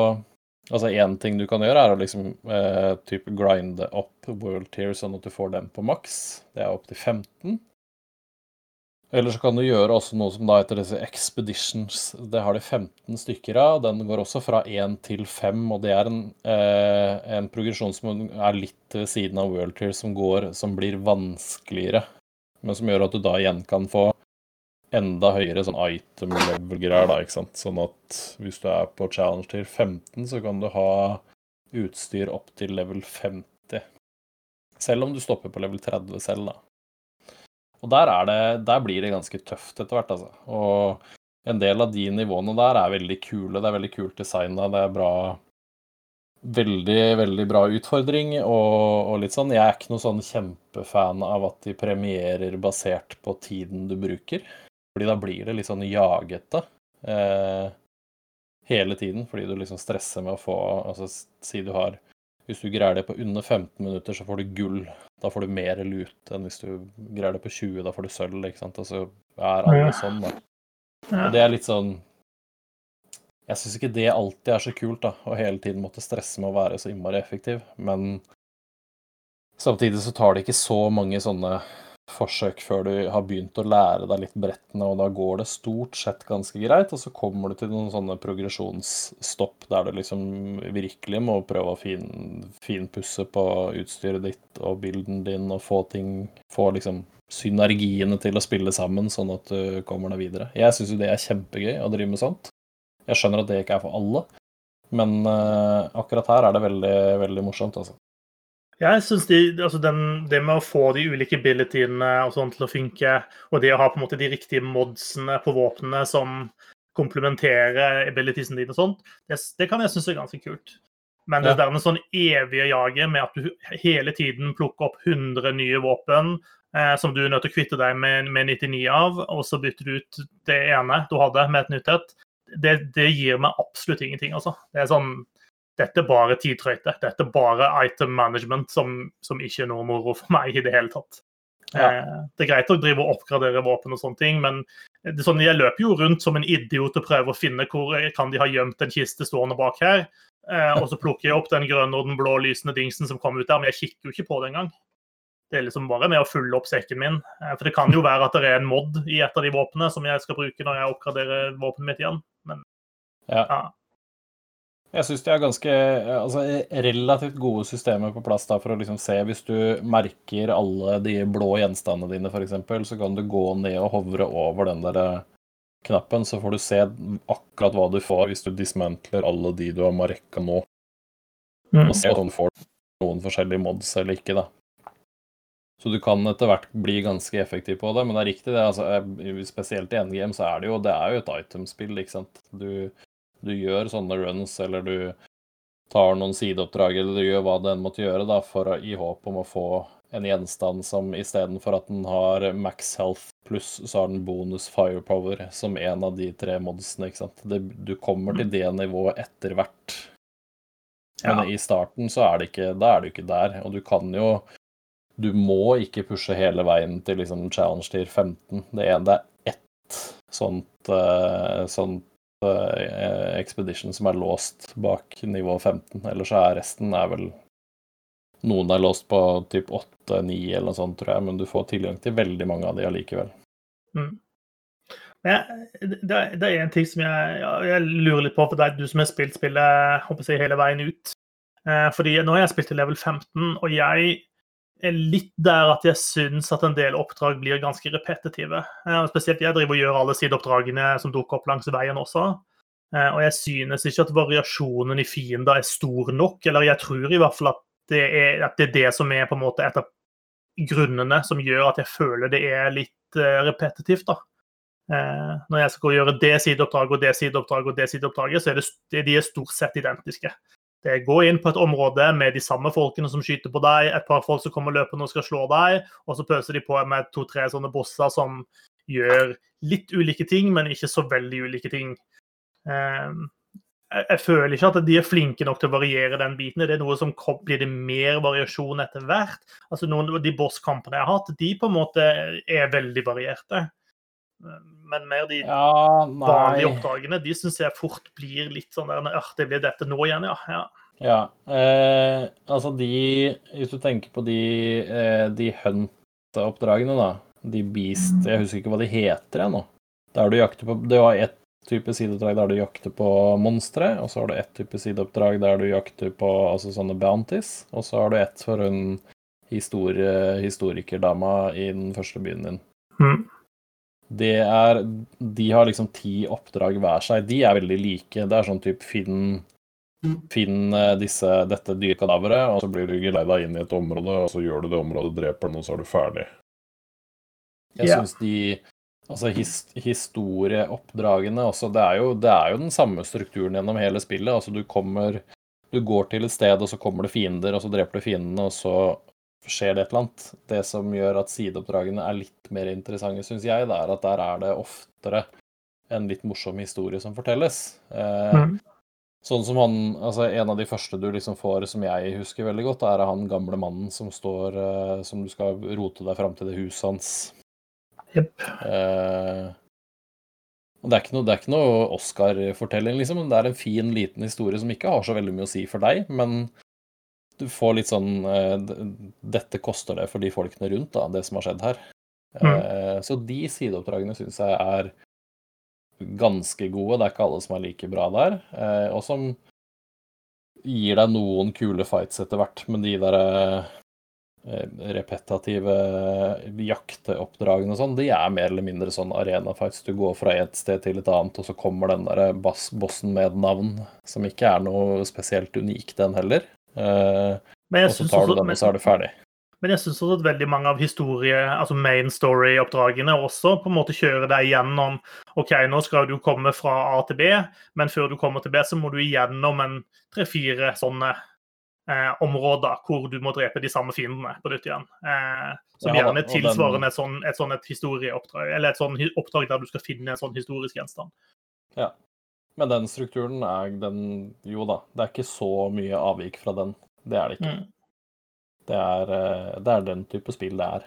Altså Én ting du kan gjøre, er å liksom eh, type grinde opp world tier sånn at du får den på maks. Det er opp til 15. Eller så kan du gjøre også noe som da heter disse expeditions. Det har de 15 stykker av. Den går også fra 1 til 5, og det er en, eh, en progresjon som er litt ved siden av world tier, som, som blir vanskeligere. Men som gjør at du da igjen kan få enda høyere sånn item level-greier, da, ikke sant. Sånn at hvis du er på challenge til 15, så kan du ha utstyr opp til level 50. Selv om du stopper på level 30 selv, da. Og der, er det, der blir det ganske tøft etter hvert, altså. Og en del av de nivåene der er veldig kule. Det er veldig kult designa, det er bra Veldig, veldig bra utfordring og, og, litt sånn. Jeg er ikke noen sånn kjempefan av at de premierer basert på tiden du bruker. Fordi da blir det litt sånn jagete eh, hele tiden, fordi du liksom stresser med å få Altså si du har Hvis du greier det på under 15 minutter, så får du gull. Da får du mer lut enn hvis du greier det på 20, da får du sølv, ikke sant. Og så er alle sånn, da. Og det er litt sånn Jeg syns ikke det alltid er så kult, da, å hele tiden måtte stresse med å være så innmari effektiv, men samtidig så tar det ikke så mange sånne forsøk før du har begynt å lære deg litt brettene, og da går det stort sett ganske greit. Og så kommer du til noen sånne progresjonsstopp der du liksom virkelig må prøve å fin, finpusse på utstyret ditt og bilden din og få ting Få liksom synergiene til å spille sammen, sånn at du kommer deg videre. Jeg syns jo det er kjempegøy å drive med sånt. Jeg skjønner at det ikke er for alle, men uh, akkurat her er det veldig, veldig morsomt, altså. Jeg synes de, altså Det med å få de ulike abilityene og sånn til å funke, og det å ha på en måte de riktige modsene på våpnene som komplementerer abilitiesene dine og sånt, det, det kan jeg synes er ganske kult. Men det der med sånn evige jaget med at du hele tiden plukker opp 100 nye våpen eh, som du er nødt til å kvitte deg med, med 99 av, og så bytter du ut det ene du hadde med et nytt et, det, det, gir meg absolutt ingenting, altså. Det er sånn dette er bare tidtrøyte. Dette er bare item management som, som, ikke er noe moro for meg i det hele tatt. Ja. Eh, det er greit å drive og oppgradere våpen og sånne ting, men sånn, jeg løper jo rundt som en idiot og prøver å finne hvor kan de ha gjemt en kiste stående bak her. Eh, og så plukker jeg opp den grønne og den blå lysende dingsen som kom ut der, men jeg kikker jo ikke på det engang. Det er liksom bare med å fylle opp sekken min. Eh, for det kan jo være at det er en mod i et av de våpnene som jeg skal bruke når jeg oppgraderer våpenet mitt igjen. Men ja. ja. Jeg syns de har ganske altså, relativt gode systemer på plass da, for å liksom se Hvis du merker alle de blå gjenstandene dine, f.eks., så kan du gå ned og hovre over den der eh, knappen, så får du se akkurat hva du får hvis du dismantler alle de du har marka nå. Mm. Og se om du får noen forskjellige mods eller ikke, da. Så du kan etter hvert bli ganske effektiv på det, men det er riktig det. altså, Spesielt i endgame så er det jo det er jo et itemspill, ikke sant. Du, du gjør sånne runs, eller du tar noen sideoppdrag, eller du gjør hva det enn måtte gjøre, da, for, i håp om å få en gjenstand som istedenfor at den har max health pluss, så har den bonus firepower som en av de tre modsene, ikke sant. Det, du kommer til det nivået etter hvert. Men Ja. i starten så er det ikke Da er du ikke der. Og du kan jo Du må ikke pushe hele veien til liksom challenge tier 15. Det er, det er ett sånt, eh, sånt eh, expedition som er låst bak nivå 15. Ellers er resten er vel Noen er låst på typ 8-9 eller noe sånt, tror jeg, men du får tilgang til veldig mange av de allikevel. Mm. Det er en ting som jeg, jeg lurer litt på, for det er du som har spilt spillet håper jeg, hele veien ut. Eh, fordi nå har jeg spilt til level 15, og jeg er litt der at jeg syns at en del oppdrag blir ganske repetitive. Eh, spesielt jeg driver og gjør alle sideoppdragene som dukker opp langs veien også. Eh, og jeg synes ikke at variasjonen i fiender er stor nok, eller jeg tror i hvert fall at det er, at det, er det som er på en måte et av grunnene som gjør at jeg føler det er litt eh, repetitivt. da. Når jeg skal gjøre det sideoppdraget og det sideoppdraget, og det sideoppdraget, så er det, de er stort sett identiske. Det gå inn på et område med de samme folkene som skyter på deg, et par folk som kommer løpende og skal slå deg, og så pøser de på med to-tre sånne bosser som gjør litt ulike ting, men ikke så veldig ulike ting. Eh, jeg, jeg føler ikke at de er flinke nok til å variere den biten. Det er noe som blir det mer variasjon etter hvert. Altså noen av De bosskampene jeg har hatt, de på en måte er veldig varierte. Men mer de Ja, vanlige oppdragene, de syns jeg fort blir litt sånn der «Åh, Det blir dette nå igjen, ja. ja. Ja. Eh, altså de Hvis du tenker på de, eh, de hunt-oppdragene, da. De beast Jeg husker ikke hva de heter ennå. nå. Der du jakter på Det var ett type sideoppdrag der du jakter på monstre, og så har du ett type sideoppdrag der du jakter på altså sånne bounties, og så har du ett for hun historie, historikerdama i den første byen din. Mm. Det er De har liksom ti oppdrag hver seg. De er veldig like. Det er sånn type Finn Finn eh, disse, dette dyrekadaveret, og så blir du geleida inn i et område, og så gjør du det området, dreper den, og så er du ferdig. Jeg yeah. syns de Altså his, historieoppdragene også det er, jo, det er jo den samme strukturen gjennom hele spillet. Altså du kommer Du går til et sted, og så kommer det fiender, og så dreper du fiendene, og så skjer det et eller annet. Det som gjør at sideoppdragene er litt mer interessante, syns jeg, det er at der er det oftere en litt morsom historie som fortelles. Eh, Mm. Sånn som han, altså En av de første du liksom får, som jeg husker veldig godt, er han gamle mannen som står eh, Som du skal rote deg fram til det huset hans. Jepp. Eh, det er ikke noe, det noe Oscar-fortelling, liksom. men Det er en fin, liten historie som ikke har så veldig mye å si for deg, men du får litt sånn eh, Dette koster det for de folkene rundt, da, det som har skjedd her. Mm. så de sideoppdragene syns jeg er ganske gode. Det er ikke alle som er like bra der. Eh, og som gir deg noen kule fights etter hvert, men de der repetitive repetative jakteoppdragene og sånn, de er mer eller mindre sånn arena-fights. Du går fra et sted til et annet, og så kommer den der bossen med et navn som ikke er noe spesielt unik, den heller. Eh, og så tar du den, og så er du ferdig. men jeg også at veldig mange av historie, altså main story-oppdragene også på en måte kjører deg gjennom OK, nå skal du komme fra A til B, men før du kommer til B, så må du igjennom en tre-fire sånne eh, områder hvor du må drepe de samme fiendene på nytt igjen. Eh, som Ja gjerne tilsvarer er den- et sånn, et sånn et historieoppdrag, eller et sånn oppdrag der du skal finne en sånn historisk gjenstand. Men den strukturen er den Jo da, det er ikke så mye avvik fra den. Det er det ikke. Mm. Det, er, eh, det er den type spill det er.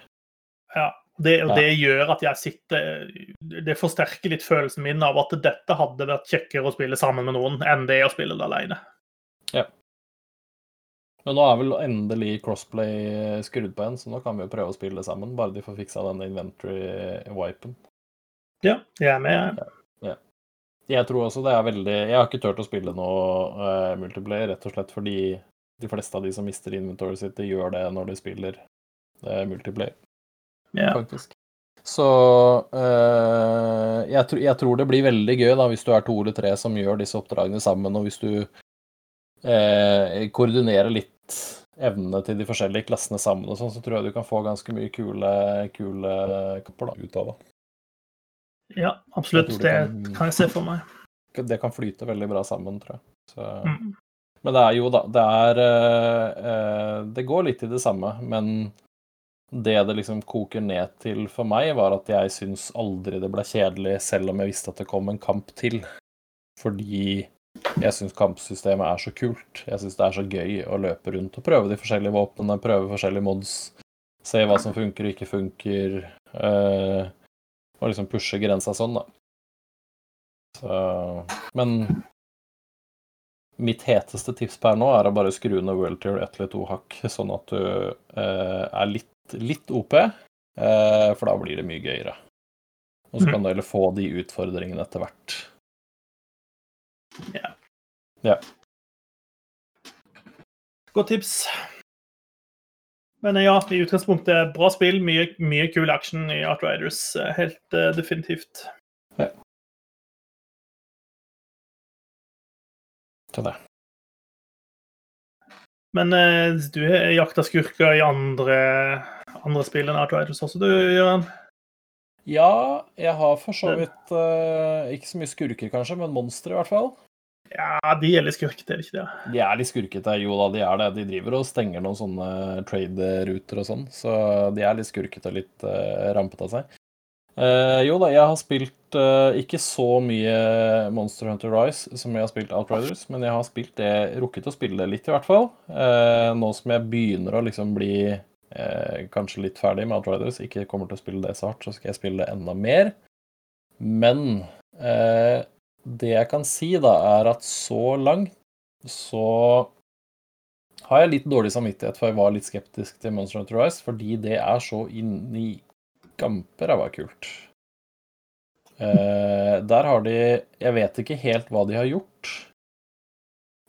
Ja, det, og Ja. det gjør at jeg sitter Det forsterker litt følelsen min av at dette hadde vært kjekkere å spille sammen med noen enn det å spille det alene. Ja. Men nå er vel endelig crossplay skrudd på igjen, så nå kan vi jo prøve å spille det sammen. Bare de får fiksa denne inventory-wipen. Ja, jeg er med. Jeg tror også det er veldig Jeg har ikke turt å spille noe uh, multiplayer, rett og slett fordi de fleste av de som mister inventoret sitt, de gjør det når de spiller uh, multiplayer, yeah. faktisk. Så uh, jeg, tr jeg tror det blir veldig gøy da, hvis du er to eller tre som gjør disse oppdragene sammen, og hvis du eh, koordinerer litt evnene til de forskjellige klassene sammen, og sånn, så tror jeg du kan få ganske mye kule, kule kapper da, ut av det. Ja, absolutt. Det det kan- jeg se for meg. Det kan flyte veldig bra sammen, tror jeg. Så, Mm. Men det er jo da Det er uh, Det går litt i det samme, men det det liksom koker ned til for meg, var at jeg syns aldri det ble kjedelig, selv om jeg visste at det kom en kamp til. Fordi jeg syns kampsystemet er så kult. Jeg syns det er så gøy å løpe rundt og prøve de forskjellige våpnene, prøve forskjellige mods, se hva som funker og ikke funker, eh, og liksom pushe grensa sånn, da. Så Men mitt heteste tips per nå er å bare skru ned World Tour ett eller to hakk, sånn at du eh, er litt, litt OP, eh, for da blir det mye gøyere. Og så kan du heller få de utfordringene etter hvert. Godt tips. Men eh, ja, i utgangspunktet bra spill. Mye, mye kul action i Outriders. Riders, Helt uh, definitivt. Så det. Men uh, du har jakta skurker i andre, andre spill enn Outriders også, du, Gøran? Ja, jeg har for så vidt uh, ikke så mye skurker, kanskje, men monstre i hvert fall. Ja, de er litt skurkete, er ikke det? De er litt skurkete, jo da, de er det. De driver og stenger noen sånne trade-ruter og sånn, så de er litt skurkete og litt uh, rampete av seg. Uh, jo da, jeg har spilt uh, ikke så mye Monster Hunter Rise som jeg har spilt Outriders, men jeg har spilt det, rukket å spille det litt, i hvert fall. Nå som jeg begynner å liksom bli kanskje litt ferdig med Outriders, ikke kommer til å spille det så hardt, så skal jeg spille det enda mer. Men det jeg kan si, da, er at så langt så har jeg litt dårlig samvittighet, for jeg var litt skeptisk til Monster Hunter Rise, fordi det er så inni gamperæva kult. Eh, der har de Jeg vet ikke helt hva de har gjort,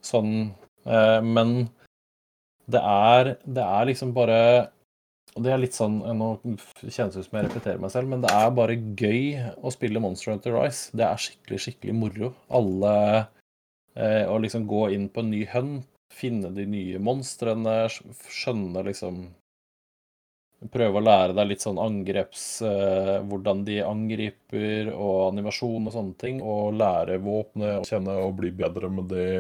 sånn eh, Men det er, det er liksom bare og det er litt sånn, Nå kjennes det ut som jeg repeterer meg selv, men det er bare gøy å spille Monster Hunter Rise. Det er skikkelig, skikkelig moro. Alle eh, Å liksom gå inn på en ny hunt, finne de nye monstrene, skjønne liksom Prøve å lære deg litt sånn angreps eh, Hvordan de angriper, og animasjon og sånne ting. Og lære våpenet og kjenne og bli bedre med det.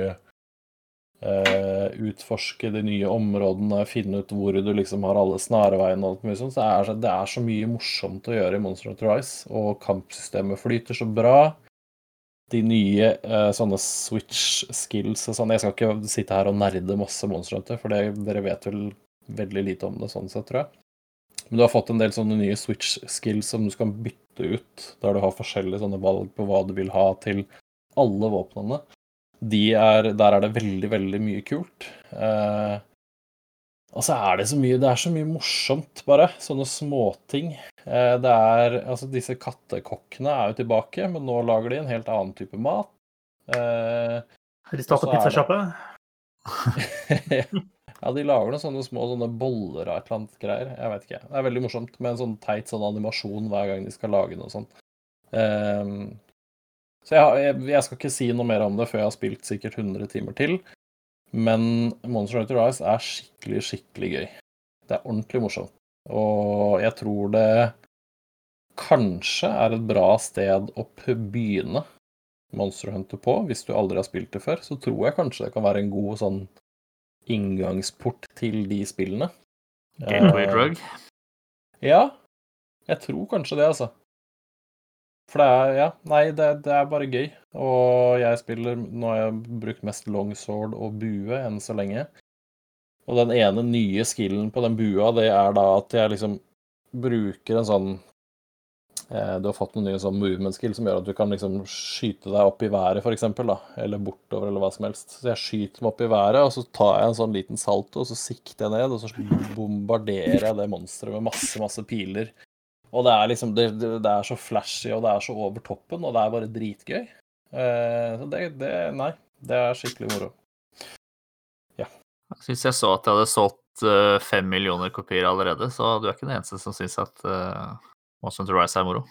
Eh, utforske de nye områdene, finne ut hvor du liksom har alle snarveiene og alt mye sånt. Så er, det er så mye morsomt å gjøre i Monster Hunter Rise, og kampsystemet flyter så bra. De nye eh, sånne switch skills og sånn Jeg skal ikke sitte her og nerde masse Monster Hunter, for det, dere vet vel veldig lite om det sånn sett, tror jeg. Men du har fått en del sånne nye switch skills som du skal bytte ut, der du har forskjellige sånne valg på hva du vil ha til alle våpnene. De er, der er det veldig, veldig mye kult. Eh, og så er det så mye Det er så mye morsomt, bare. Sånne småting. Eh, det er Altså, disse kattekokkene er jo tilbake, men nå lager de en helt annen type mat. Eh, de starta pizzasjappe? ja, de lager noen sånne små sånne boller av et eller annet greier. Jeg vet ikke. Det er veldig morsomt med en sånn teit sånn animasjon hver gang de skal lage noe sånt. Ehm, så jeg, jeg, jeg skal ikke si noe mer om det før jeg har spilt sikkert 100 timer til. Men Monster Hunter Rise er skikkelig, skikkelig gøy. Det er ordentlig morsomt. Og jeg tror det kanskje er et bra sted å begynne Monster Hunter på. Hvis du aldri har spilt det før, så tror jeg kanskje det kan være en god sånn inngangsport til de spillene. Gateway Eh, drug. Ja, jeg tror kanskje det, altså. For det er Ja, nei, det, det er bare gøy. Og jeg spiller Nå har jeg brukt mest longsword og bue enn så lenge. Og den ene nye skillen på den bua, det er da at jeg liksom bruker en sånn eh, Du har fått en nye sånn movement skill som gjør at du kan liksom skyte deg opp i været, eksempel, da. Eller bortover, eller hva som helst. Så jeg skyter meg opp i været, og så tar jeg en sånn liten salto, og så sikter jeg ned, og så bombarderer jeg det monsteret med masse, masse piler. Og det er liksom det, det, er så flashy, og det er så over toppen, og det er bare dritgøy. Eh, så det, det Nei, det er skikkelig moro. Ja. Jeg syns jeg så at jeg hadde solgt eh, fem millioner kopier allerede, så du er ikke den eneste som syns at uh, Monster Hunter Rise er moro.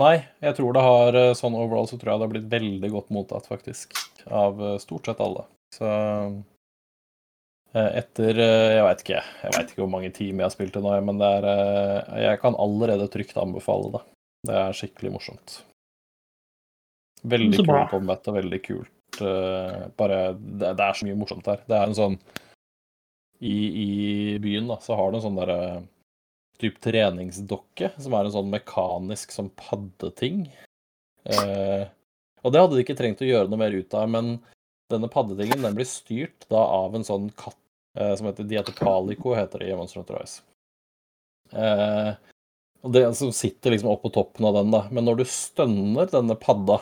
Nei, jeg tror det har eh, sånn overall så tror jeg det har blitt veldig godt mottatt, faktisk. Av eh, stort sett alle. Så Eh, Etter eh, Jeg veit ikke jeg vet ikke hvor mange timer jeg har spilt det nå, men det er, eh, jeg kan allerede trygt anbefale det. Det er skikkelig morsomt. Veldig kult kul bra. combat og veldig kult. eh, Bare det, det er så mye morsomt her. Det er en sånn I, i byen da, så har du en sånn derre typ treningsdokke, som er en sånn mekanisk sånn paddeting. Eh, og det hadde de ikke trengt å gjøre noe mer ut av, men denne paddetingen den blir styrt da av en sånn katt eh, som heter De heter det i Monster Hunter Rise. Eh, og det som sitter liksom oppå toppen av den, da. Men når du stønner denne padda,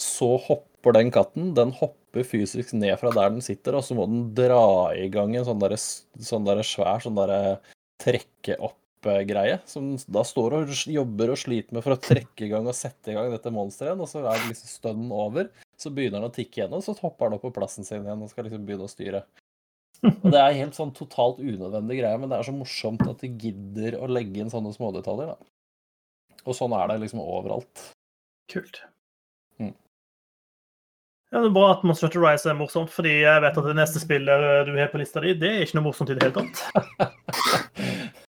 så hopper den katten. Den hopper fysisk ned fra der den sitter, og så må den dra i gang en sånn derre sånn der svær sånn derre trekke opp-greie. Som da står og jobber og sliter med for å trekke i gang og sette i gang dette monsteret. igjen. Og så er det liksom stønnen over. Så begynner den å tikke igjen, og så hopper den opp på plassen sin igjen og skal liksom begynne å styre. Og det er helt sånn totalt unødvendig greie, men det er så morsomt at de gidder å legge inn sånne smådetaljer, da. Og sånn er det liksom overalt. Kult. Mm. Ja, det er Bra at Monster Hunter Rise er morsomt, fordi jeg vet at det neste spillet du har på lista di, det er ikke noe morsomt i det hele tatt.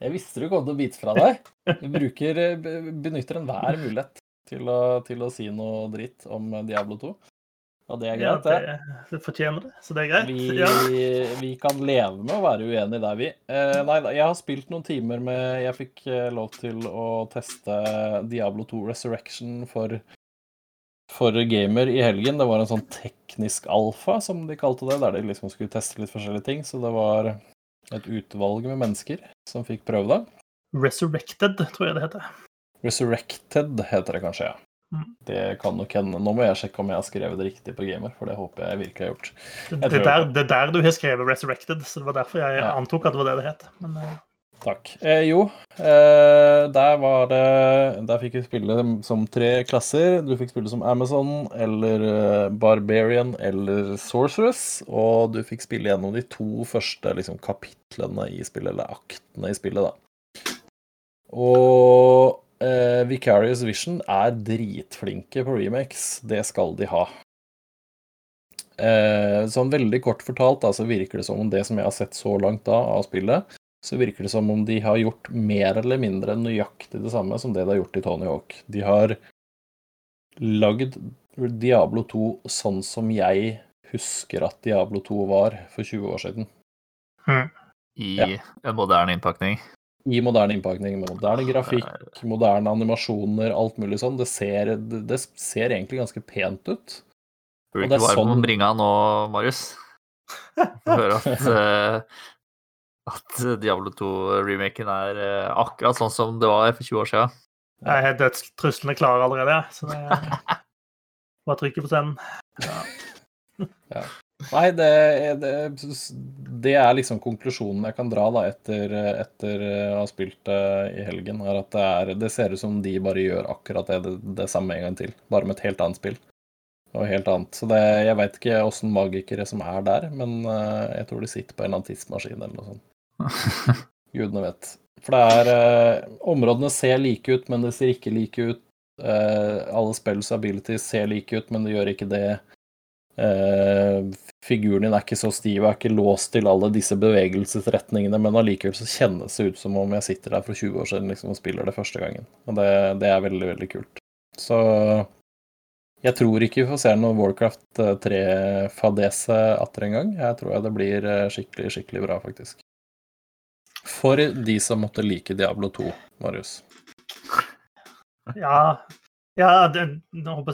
Jeg visste du kom til å bite fra deg. Du bruker, benytter enhver mulighet til å, til å si noe dritt om Diablo 2. Og det er Ja, greit, det. det, det fortjener det, så det er greit. Vi, Ja. vi kan leve med å være uenige der, vi. Eh, nei da, jeg har spilt noen timer med Jeg fikk eh, lov til å teste Diablo 2 Resurrection for, for gamer i helgen. Det var en sånn teknisk alfa, som de kalte det, der de liksom skulle teste litt forskjellige ting. Så det var et utvalg med mennesker som fikk prøve det. Resurrected, tror jeg det heter. Resurrected heter det kanskje, ja. Mm. Det kan nok hende. Nå må jeg sjekke om jeg har skrevet det riktig på gamer, for det håper jeg virkelig har gjort. Det, det, der, det. det er der du har skrevet 'Resurrected', så det var derfor jeg Ja. antok at det var det det het. Men uh... Takk. Eh, jo, eh, der var det Der fikk vi spille som tre klasser. Du fikk spille som Amazon eller eh, Barbarian eller Sorceress. Og du fikk spille gjennom de to første liksom, kapitlene i spillet, eller aktene i spillet, da. Og eh, Vicarious Vision er dritflinke på remakes. Det skal de ha. Uh, sånn veldig kort fortalt da, så virker det som om det som jeg har sett så langt da av spillet, så virker det som om de har gjort mer eller mindre nøyaktig det samme som det de har gjort i Tony Hawk. De har lagd Diablo 2 sånn som jeg husker at Diablo 2 var for 20 år siden. I Ja. en moderne innpakning. I moderne innpakning, med moderne grafikk, moderne animasjoner, alt mulig sånn. Det ser, det, det ser egentlig ganske pent ut. Burde ikke være sånn- bringa nå, Marius. Få høre at, eh, at Diablo 2-remaken er eh, akkurat sånn som det var for 20 år siden. jeg er dødstruslene klare allerede, så det er bare å trykke på senden. Ja. Nei, det, det, det er liksom konklusjonen jeg kan dra da etter, etter å ha spilt det i helgen. er at det, er, det ser ut som de bare gjør akkurat det, det, det samme en gang til, bare med et helt annet spill. Og helt annet. Så det, jeg veit ikke åssen magikere som er der, men eh, jeg tror de sitter på en eller annen tidsmaskin eller noe sånt. Gudene vet. For det er eh, Områdene ser like ut, men det ser ikke like ut. Eh, alle spells abilities ser like ut, men det gjør ikke det. Eh, figuren din er ikke så stiv, er ikke låst til alle disse bevegelsesretningene, men allikevel så kjennes det ut som om jeg sitter der for 20 år siden liksom, og spiller det første gangen. Og det, det er veldig, veldig kult. Så jeg tror ikke vi får se noe Warcraft 3-fadese atter en gang. Jeg tror det blir eh, skikkelig, skikkelig bra, faktisk. For de som måtte like Diablo 2, Marius. Ja, ja det,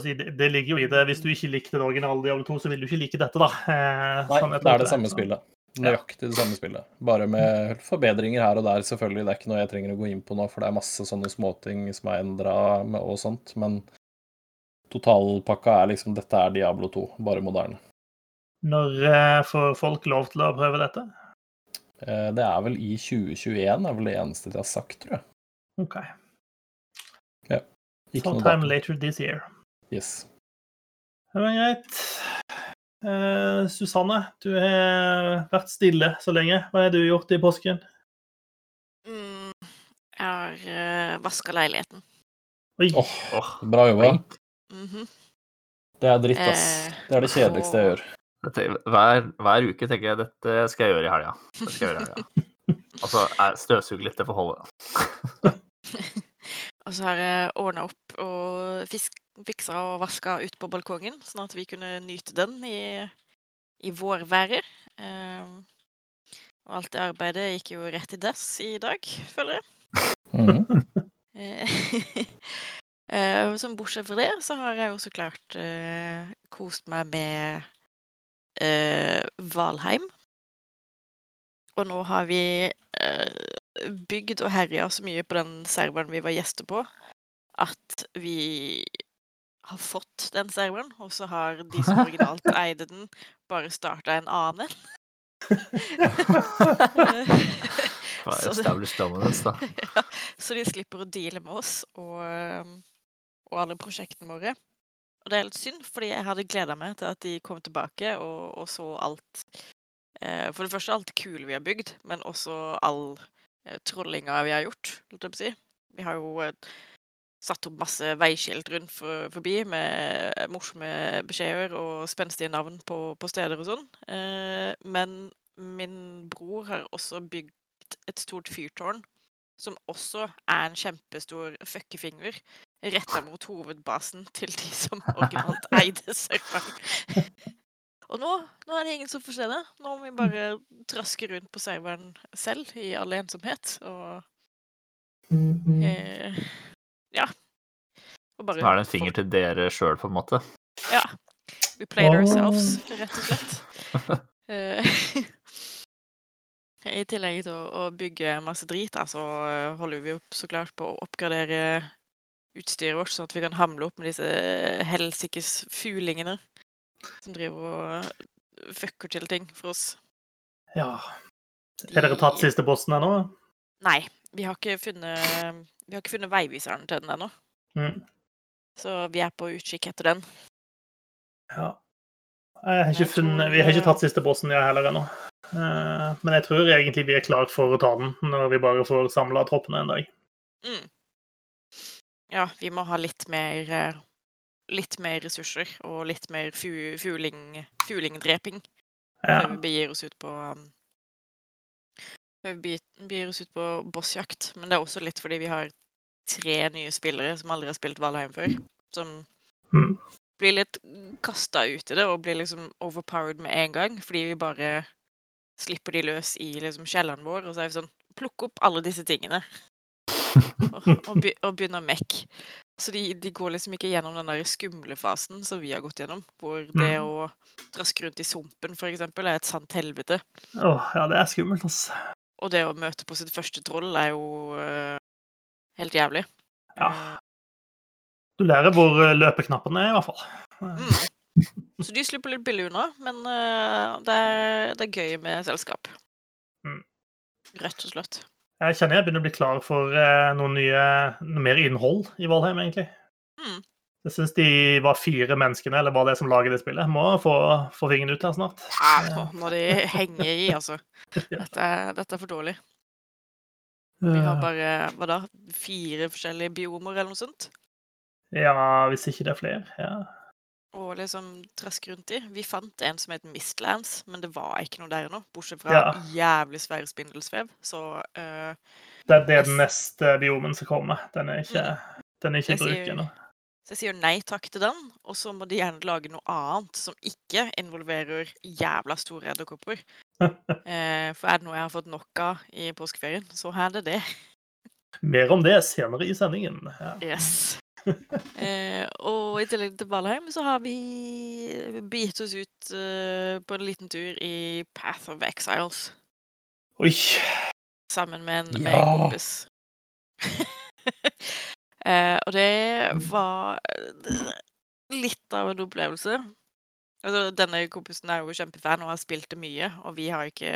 si, det, det ligger jo i det. Hvis du ikke likte det originale Diablo 2, så vil du ikke like dette, da. Eh, Nei, sånn det er det samme spillet. Nøyaktig det samme spillet. Bare med forbedringer her og der, selvfølgelig. Det er ikke noe jeg trenger å gå inn på nå, for det er masse sånne småting som er endra og sånt. Men totalpakka er liksom dette er Diablo 2, bare moderne. Når eh, får folk lov til å prøve dette? Eh, Det er vel i 2021, er vel det eneste de har sagt, tror jeg. OK. Sometime later this year. Yes. Det var greit. Eh, Susanne, du har vært stille så lenge. Hva har du gjort i påsken? Mm, jeg har uh, vaska leiligheten. Oi, Åh, bra jobba. Mhm. Det er dritt, ass. Eh, Det er det kjedeligste jeg gjør. Dette, hver, hver uke tenker jeg dette skal jeg gjøre i helga. Det skal jeg gjøre i helga. Altså, jeg støvsuger litt, det får holde. Og så har jeg ordna opp og fisk, fiksa og vaska ut på balkongen, sånn at vi kunne nyte den i, i vårværet. Um, og alt det arbeidet gikk jo rett i dass i dag, føler jeg. Mm. Eh, eh, Som bortsett fra det, så har jeg jo så klart uh, kost meg med uh, Valheim. Og nå har vi eh, bygd og herja så mye på den serveren vi var gjester på, at vi har fått den serveren, og så har de som originalt eide den, bare starta en annen. en. Så ja, så de slipper å deale med oss og, um, og alle prosjektene våre. Og det er litt synd, fordi jeg hadde gleda meg til at de kom tilbake og, og så alt eh, For det første alt kule vi har bygd, men også all trollinga vi har gjort, holdt jeg på å si. Vi har jo eh, satt opp masse veiskilt rundt for, forbi med morsomme beskjeder og spenstige navn på, på steder og sånn. Eh, men min bror har også bygd et stort fyrtårn som også er en kjempestor fuckefinger retta mot hovedbasen til de som originalt eide serveren. Og nå, nå er det ingen som får se det. Nå må vi bare traske rundt på serveren selv i all ensomhet. Og eh, ja. Og bare Nå er det en finger til dere sjøl, på en måte. Ja. We played ourselves, rett og slett. Eh, I tillegg til å, bygge masse drit, så altså, holder vi opp så klart på å oppgradere utstyret vårt, sånn at vi kan hamle opp med disse helsikes fulingene som driver og fucker til ting for oss. Ja. Har dere tatt siste bossen ennå? Nei, vi har ikke funnet, vi har ikke funnet veiviseren til den ennå, Mm. så vi er på utkikk etter den. Ja. Har funnet, vi har ikke tatt siste bossen jeg heller ennå. Eh, Men jeg tror egentlig vi er klar for å ta den når vi bare får samla troppene en dag. Mm. Ja, vi må ha litt mer eh, Litt mer ressurser og litt mer fu fuling, fulingdreping Ja. før vi begir oss ut på um, Før vi begir oss ut på bossjakt. Men det er også litt fordi vi har tre nye spillere som aldri har spilt Valheim før. Som Mm. blir litt kasta ut i det og blir liksom overpowered med en gang. Fordi vi bare slipper de løs i liksom kjelleren vår, og så er vi sånn Plukk opp alle disse tingene. Og, be, og begynne å mekke. Så de, de går liksom ikke gjennom den der skumle fasen som vi har gått gjennom. Hvor det Mm. å traske rundt i sumpen, for eksempel, er et sant helvete. Åh, ja, det er skummelt, altså. Og det å møte på sitt første troll er jo uh, helt jævlig. Ja. Du lærer hvor løpeknappene løpeknappen er, i hvert fall. Mm. Så de slipper litt billig unna, men uh, det, er, det er gøy med selskap. Mm. Rett og slett. Jeg kjenner jeg begynner å bli klar for eh, noe, nye, noe mer innhold i Valheim, egentlig. Mm. Jeg syns de var fire menneskene, eller var det som lager det spillet. Må få, få fingeren ut her snart. Ja, må de henge i, altså. Dette dette er for dårlig. Vi har bare hva da, fire forskjellige biomer eller noe sånt. Ja, hvis ikke det er flere. Ja. Og liksom traske rundt i. Vi fant en som het Mistlands, men det var ikke noe der ennå. Bortsett fra Ja. jævlig svære spindelsvev. Så uh, Det, det er den neste biomen som kommer. Den er ikke, den er ikke i Mm. Bruk ennå. Så jeg sier nei takk til den, og så må de gjerne lage noe annet som ikke involverer jævla store edderkopper. Eh, for er det noe jeg har fått nok av i påskeferien, så er det det. Mer om det senere i sendingen. Ja. Yes. Eh, og i tillegg til Valheim så har vi begitt oss ut eh, på en liten tur i Path of Exiles Oi. sammen med en, med Ja. en kompis. eh, og det var eh, litt av en opplevelse. Altså, denne kompisen er jo kjempefan og har spilt det mye, og vi har ikke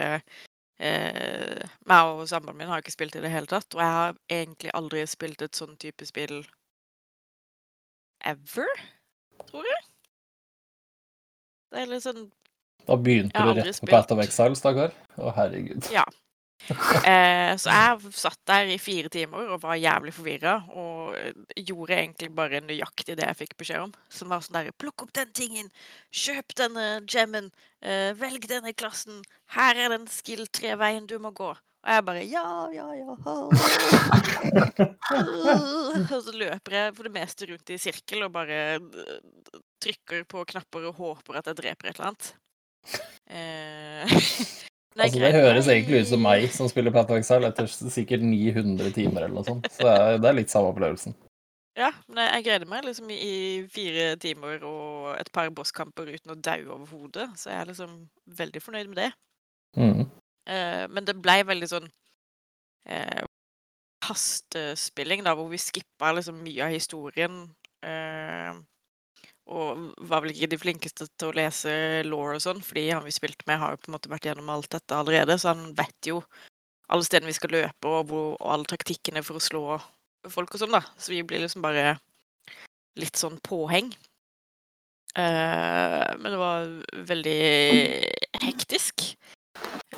eh, meg og samboeren min har ikke spilt i det hele tatt. Og jeg har egentlig aldri spilt et sånn type spill ever, tror jeg. Det er litt sånn Da begynte du rett på. Path of Exile, stakkar. Å, herregud. Ja. Eh, så jeg satt der i fire timer og var jævlig forvirra og eh, gjorde egentlig bare nøyaktig det jeg fikk beskjed om. Som var sånn der Plukk opp den tingen! Kjøp denne gemmen! eh, velg denne klassen! Her er den skill-tre-veien du må gå! Og jeg bare Ja, ja, ja. Og så løper jeg for det meste rundt i sirkel og bare eh, trykker på knapper og håper at jeg dreper et eller annet. Eh, Altså, det høres egentlig ut som meg som spiller Exile etter sikkert 900 timer eller noe sånt. Så det er, det er litt samme opplevelsen. Ja, men jeg greide meg liksom i fire timer og et par bosskamper uten å daue overhodet, så jeg er liksom veldig fornøyd med det. Mm. Eh, men det blei veldig sånn eh, hastespilling, da, hvor vi skippa liksom mye av historien. Eh, og var vel ikke de flinkeste til å lese law og sånn, fordi han vi spilte med, har jo på en måte vært gjennom alt dette allerede, så han vet jo alle stedene vi skal løpe, og, hvor, og alle taktikkene for å slå folk og sånn, da. Så vi blir liksom bare litt sånn påheng. Uh, men det var veldig hektisk.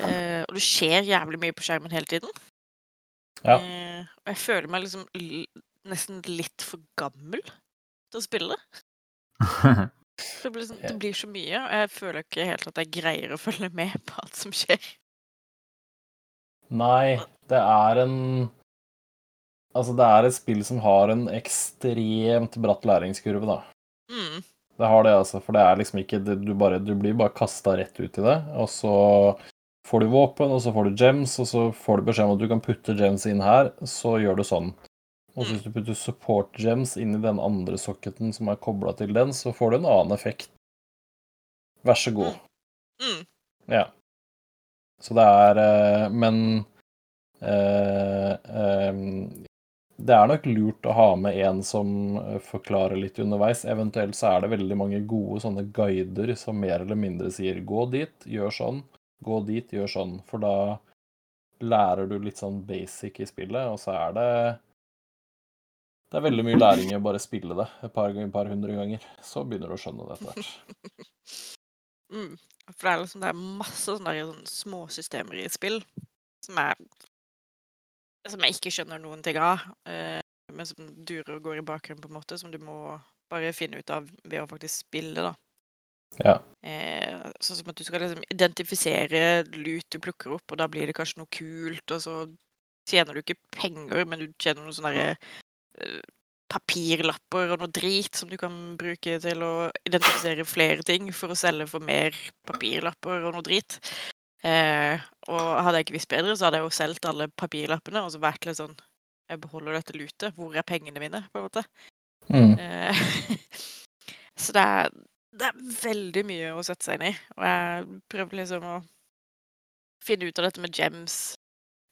Eh, og det skjer jævlig mye på skjermen hele tiden. Ja. Eh, og jeg føler meg liksom nesten litt for gammel til å spille det. Blir, sånn, det blir så mye, og jeg føler ikke helt at jeg greier å følge med på alt som skjer. Nei, det er en Altså, det er et spill som har en ekstremt bratt læringskurve, da. Mm. Det har det, altså. For det er liksom ikke Du, bare, du blir bare kasta rett ut i det, og så får du våpen, og så får du gems, og så får du beskjed om at du kan putte gems inn her, så gjør du sånn. Og så hvis du putter support gems inn i den andre socketen som er kobla til den, så får du en annen effekt. Vær så god. Mm. Ja. Så det er eh, Men eh, eh, det er nok lurt å ha med en som eh, forklarer litt underveis. Eventuelt så er det veldig mange gode sånne guider som mer eller mindre sier 'gå dit, gjør sånn', 'gå dit, gjør sånn'. For da lærer du litt sånn basic i spillet, og så er det Det er veldig mye læring i å bare spille det et par, et par hundre ganger. Så begynner du å skjønne det etter hvert. Mm. For det er liksom det er masse sånne, sånne småsystemer i spill som er Som jeg ikke skjønner noen ting av, eh, men som durer og går i bakgrunnen, på en måte, som du må bare finne ut av ved å faktisk spille, da. Ja. Eh, sånn som at du skal liksom identifisere lut du plukker opp, og da blir det kanskje noe kult, og så tjener du ikke penger, men du tjener noen sånne eh, papirlapper og noe drit som du kan bruke til å identifisere flere ting for å selge for mer papirlapper og noe drit. Eh, og hadde jeg ikke visst bedre, så hadde jeg jo solgt alle papirlappene og så vært litt sånn Jeg beholder dette lutet. Hvor er pengene mine? på en måte. Mm. Eh, så det er, det er veldig mye å sette seg inn i. Og jeg prøvde liksom å finne ut av dette med gems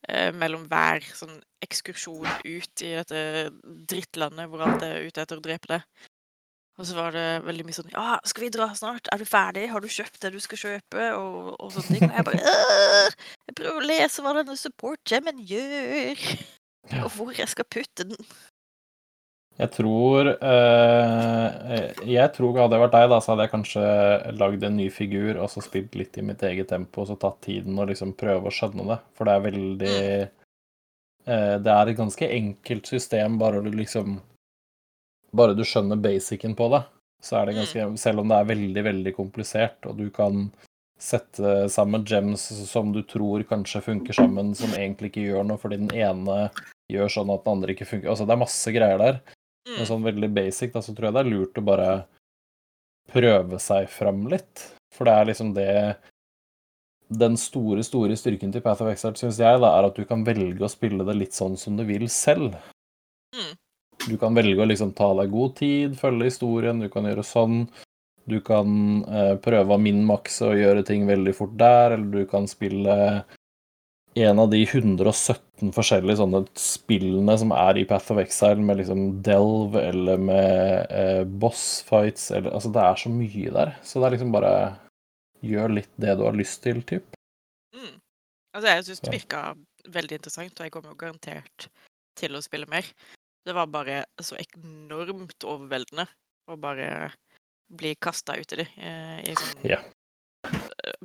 eh, mellom hver sånn ekskursjon ut i dette drittlandet hvor alt er ute etter å drepe deg. Og så var det veldig mye sånn Ja, skal vi dra snart? Er du ferdig? Har du kjøpt det du skal kjøpe? Og, og sånne ting. Og jeg bare «Åh, Jeg prøver å lese hva denne support gemmen gjør. Og hvor jeg skal putte den. Jeg tror eh, Jeg tror hadde jeg vært deg, da, så hadde jeg kanskje lagd en ny figur og så spilt litt i mitt eget tempo og så tatt tiden og liksom prøve å skjønne det. For det er veldig eh, Det er et ganske enkelt system, bare du liksom Bare du skjønner basicen på det, så er det ganske Selv om det er veldig, veldig komplisert, og du kan sette sammen gems som du tror kanskje funker sammen, som egentlig ikke gjør noe fordi den ene gjør sånn at den andre ikke funker Altså, det er masse greier der. Men Mm. sånn veldig basic, da, så tror jeg det er lurt å bare prøve seg fram litt. For det er liksom det Den store, store styrken til Path of Exile, syns jeg, da, er at du kan velge å spille det litt sånn som du vil selv. Mm. Du kan velge å liksom ta deg god tid, følge historien, du kan gjøre sånn. Du kan eh, prøve å min-makse og gjøre ting veldig fort der, eller du kan spille en av de 117 forskjellige sånne spillene som er i Path of Exile, med liksom Delve eller med eh, boss fights eller Altså, det er så mye der. Så det er liksom bare Gjør litt det du har lyst til, typ. Mm. Altså, jeg syns det virka veldig interessant, og jeg kommer jo garantert til å spille mer. Det var bare så enormt overveldende å bare bli kasta ut i det. Eh, i sånn, Ja.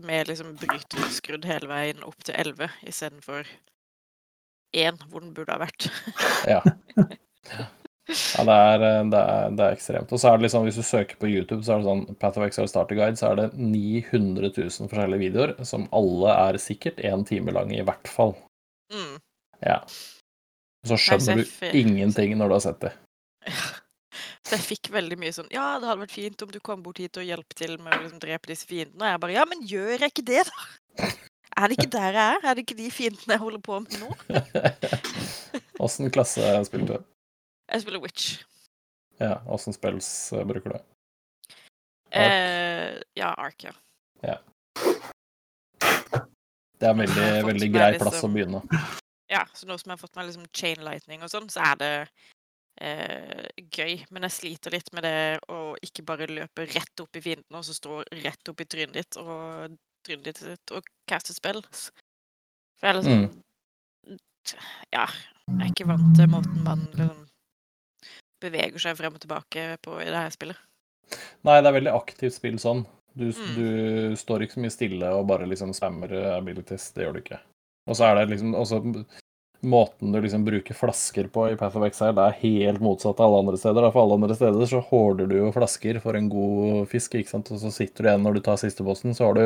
Med liksom bryterskrudd hele veien opp til 11 istedenfor 1, hvor den burde ha vært. Ja. Ja, det er, eh, det, er, det er ekstremt. Og så er det liksom, hvis du søker på YouTube, så er det sånn Path of Exile Starter Guide, så er det 900 000 forskjellige videoer, som alle er sikkert én time lange, i hvert fall. Mm. Ja. Og så skjønner du ingenting når du har sett det. Så jeg fikk veldig mye sånn Ja, det hadde vært fint om du kom bort hit og hjalp til med å liksom drepe disse fiendene. Og jeg bare Ja, men gjør jeg ikke det, da? Er det ikke der jeg er? Er det ikke de fiendene jeg holder på med nå? Åssen klasse spilte du? Jeg spiller Witch. Ja, åssen spills eh, bruker du? Eh, ja, Ark, ja. Det er en veldig, veldig grei liksom- plass å begynne. Ja, så nå som jeg har fått meg liksom chain lightning og sånn, så er det eh, gøy. Men jeg sliter litt med det å ikke bare løpe rett opp i fienden og så stå rett opp i trynet ditt og trynet ditt og caste spill. For jeg er liksom Ja, jeg er ikke vant til måten man liksom beveger seg frem og tilbake på i det her spillet. Nei, det er veldig aktivt spill sånn. Du, Mm. du står ikke så mye stille og bare liksom spammer abilities. Det gjør du ikke. Og så er det liksom også Måten du liksom bruker flasker på i Path of Exile, det er helt motsatt av alle andre steder. da. For alle andre steder så hoarder du jo flasker for en god fisk, ikke sant. Og så sitter du igjen når du tar siste bossen, så har du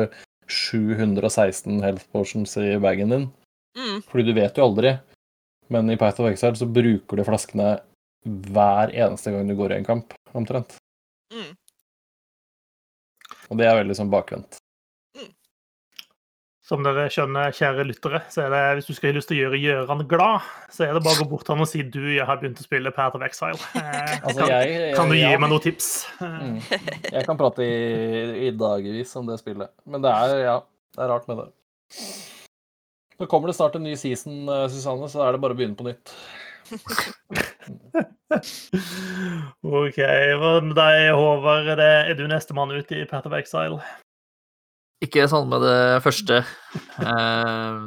716 health potions i bagen din. Mm, Fordi du vet jo aldri. Men i Path of Exile så bruker du flaskene hver eneste gang du går i en kamp, omtrent. mm. Og det er veldig sånn bakvendt. Som dere skjønner, kjære lyttere, så er det, hvis du skal ha lyst til å gjøre Gjøran glad, så er det bare å gå bort til han og si du, jeg har begynt å spille Path of Exile. Eh, Altså, kan, jeg, kan du gi ja, meg noen tips? Mm. Jeg kan prate i, i dagevis om det spillet. Men det er, ja, det er rart med det. Nå kommer det snart en ny season, eh, Susanne, så er det bare å begynne på nytt. OK. Med deg, Håvard? Er, er du nestemann ut i Path of Exile? Ikke sånn med det første. Eh,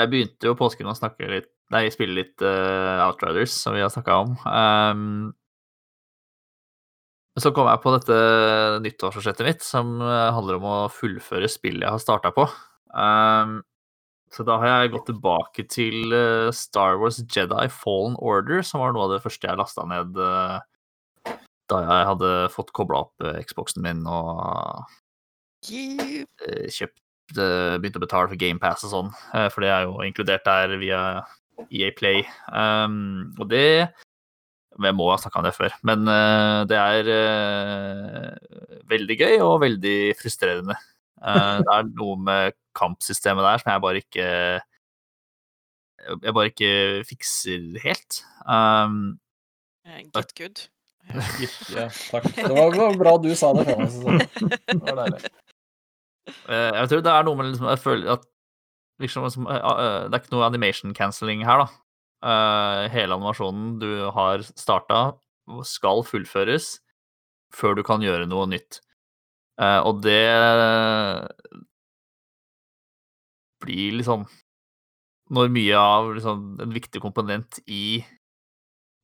jeg begynte jo påsken å snakke litt Nei, spille litt eh, Outriders, som vi har snakka om. Um, så kom jeg på dette nyttårsforsettet mitt, som eh, handler om å fullføre spillet jeg har starta på. Så da har jeg gått tilbake til eh, Star Wars Jedi Fallen Order, som var noe av det første jeg lasta ned eh, da jeg hadde fått kobla opp eh, Xboxen min og eh, kjøpt eh, Begynt å betale for GamePass og sånn, eh, for det er jo inkludert der via EA Play. Um, og det Jeg må ha snakka om det før, men uh, det er uh, veldig gøy og veldig frustrerende. Uh, det er noe med kampsystemet der som jeg bare ikke Jeg bare ikke fikser helt. Um, Eh, Get good. Ja, takk. Det var, det var bra du sa det. Det var deilig. Eh, Jeg tror det er noe med liksom, jeg føler at liksom, eh, eh, Det er ikke noe animation cancelling her, da. Hele animasjonen du har starta, skal fullføres før du kan gjøre noe nytt. Og det blir liksom Når mye av liksom, en viktig komponent i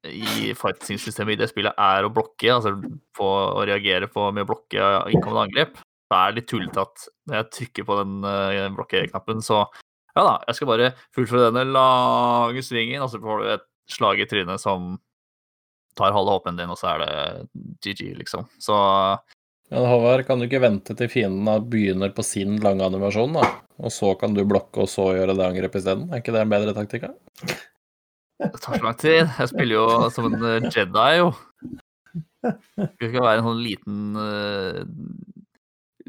i fighting-systemet i det spillet er å blokke, altså på å reagere på med å blokke innkommende angrep, så er det litt tullete at når jeg trykker på den uh, blokkeknappen, så ja da, jeg skal bare fullføre denne lange svingen, og så får du et slag i trynet som tar halve håpen din, og så er det GG, liksom. Så Men Håvard, kan du ikke vente til fienden begynner på sin lange animasjon, da? Og så kan du blokke, og så gjøre det angrepet isteden? Er ikke det en bedre taktikk? det tar så lang tid. Jeg spiller jo som en eh, Jedi, jo. Det skal være en sånn liten eh,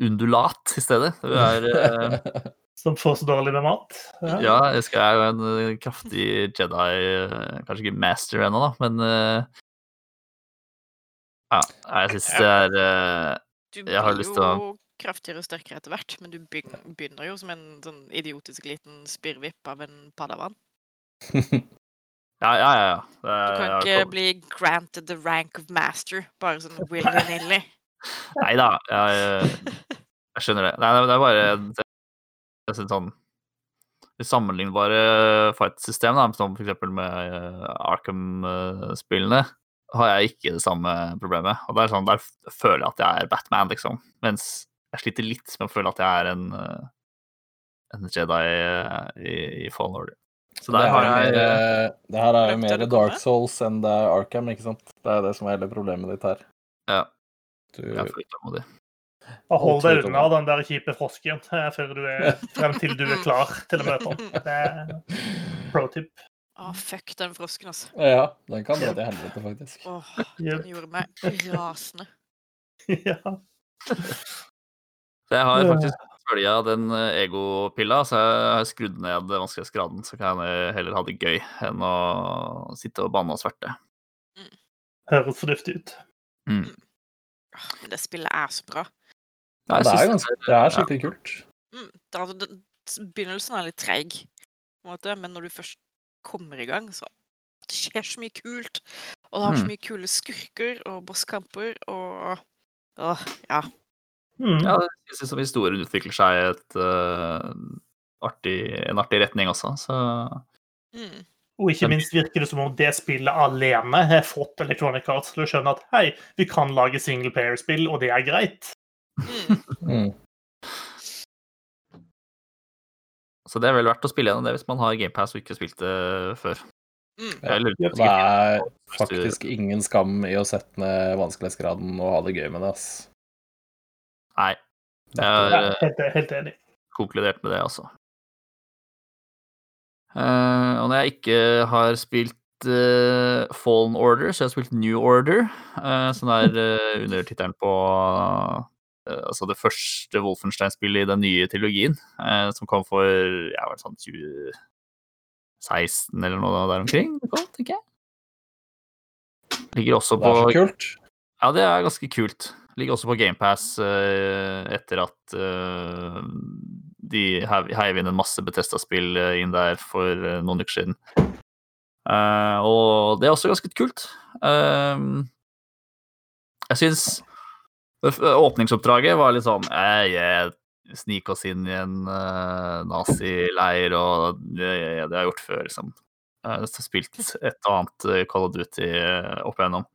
undulat i stedet. Hun er Som får så dårlig med mat? Ja, jeg er jo en eh, kraftig Jedi, eh, kanskje ikke master ennå, da, men eh, Ja, jeg syns det er Du Jeg har blir lyst til å- jo kraftigere og sterkere etter hvert, men du begynner jo som en sånn idiotisk liten spirrvipp av en padawan. Ja, ja, ja. ja. Det, Du er- kan ikke bli granted the rank of master, bare sånn willy-nilly. Nei da, jeg, jeg skjønner det. Nei, det er bare det, jeg synes sånn sammenlignbare fight-system, da, som for eksempel med eh, Arkham-spillene, har jeg ikke det samme problemet. Og det er sånn, Der føler jeg at jeg er Batman, liksom. Mens jeg sliter litt med å føle at jeg er en, eh, en Jedi eh, i, i Fallen Order. Så der det, har er jeg mer, det her er jo mer Dark? Souls enn det er Arkham, ikke sant? Det er det som er hele problemet ditt her. Ja. Du, utålmodig. Og hold deg unna den der kjipe frosken eh, før du er, frem til du er klar til å møte den. Det er pro tip. Å, fuck den frosken, altså. ja, den kan dra til helvete, faktisk. Åh, Yep. den gjorde meg rasende. Ja. Så jeg har faktisk følga den egopilla, ego-pilla, så jeg har skrudd ned vanskelighetsgraden. Så kan jeg heller ha det gøy enn å sitte og banne og sverte. Høres fornuftig ut. Mm. Men det spillet er så bra. Ja, det, er ganske, det er skikkelig kult. Mm, det altså, begynnelsen er litt treig, på en måte, men når du først kommer i gang, så Det skjer så mye kult. Og det har så Mm. mye kule skurker og bosskamper og Åh, ja. Mm. Ja, jeg synes som historien utvikler seg i et, artig, en artig retning også, så Mm. Og ikke minst virker det som om det spillet alene har fått Electronic Arts til å skjønne at hei, vi kan lage singleplayer-spill, og det er greit. Mm. Så det er vel verdt å spille gjennom det hvis man har GamePass og ikke spilt det før. Mm. Lurer Og på det er faktisk ingen skam i å sette ned vanskelighetsgraden og ha det gøy med det, ass. Nei, jeg er eh, helt, helt enig. konkludert med det, altså. Eh, og når jeg ikke har spilt eh, Fallen Order, så jeg har spilt New Order, eh, som er uh, undertittelen på altså det første Wolfenstein-spillet i den nye trilogien, som kom for ja, var det sånn 2016 eller noe der omkring. tenker jeg. Ligger også Det er så kult. ja, det er ganske kult. Ligger også på GamePass uh, etter at de heiv inn en masse Betesta-spill eh, inn der for eh, noen uker siden. Uh, og det er også ganske kult. Uh, jeg syns åpningsoppdraget var litt sånn eh, yeah, Snike oss inn i en uh, nazileir, og det, det har jeg gjort før, liksom. Jeg har spilt et og annet Call of Duty opp igjennom.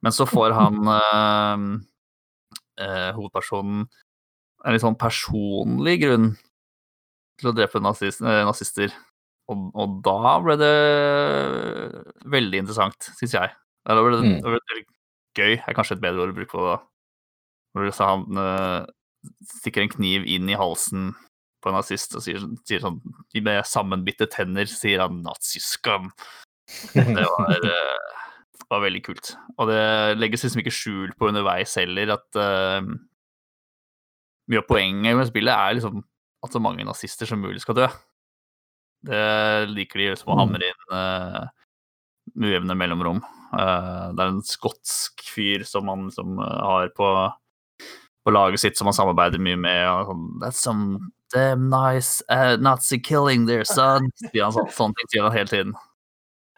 Men så får han uh, uh, hovedpersonen en litt sånn personlig grunn til å drepe nazis, eh, nazister. Og, og da ble det veldig interessant, syns jeg. Da ble det, Mm. veldig gøy, er kanskje et bedre ord å bruke på det. Hvor han eh, stikker en kniv inn i halsen på en nazist og sier, sier sånn Med sammenbitte tenner sier han 'naziskam'. Det var, eh, var veldig kult. Og det legges liksom ikke skjul på underveis heller at uh, mye av poenget med spillet er liksom at så mange nazister som mulig skal dø. Det liker de som å hamre inn uh, med ujevne mellomrom. Uh, det er en skotsk fyr som man som eh, har på, på laget sitt som han samarbeider mye med. Og sånn, That's some damn nice uh, Nazi killing their son. Sier han sånn, sånne ting sier han hele tiden.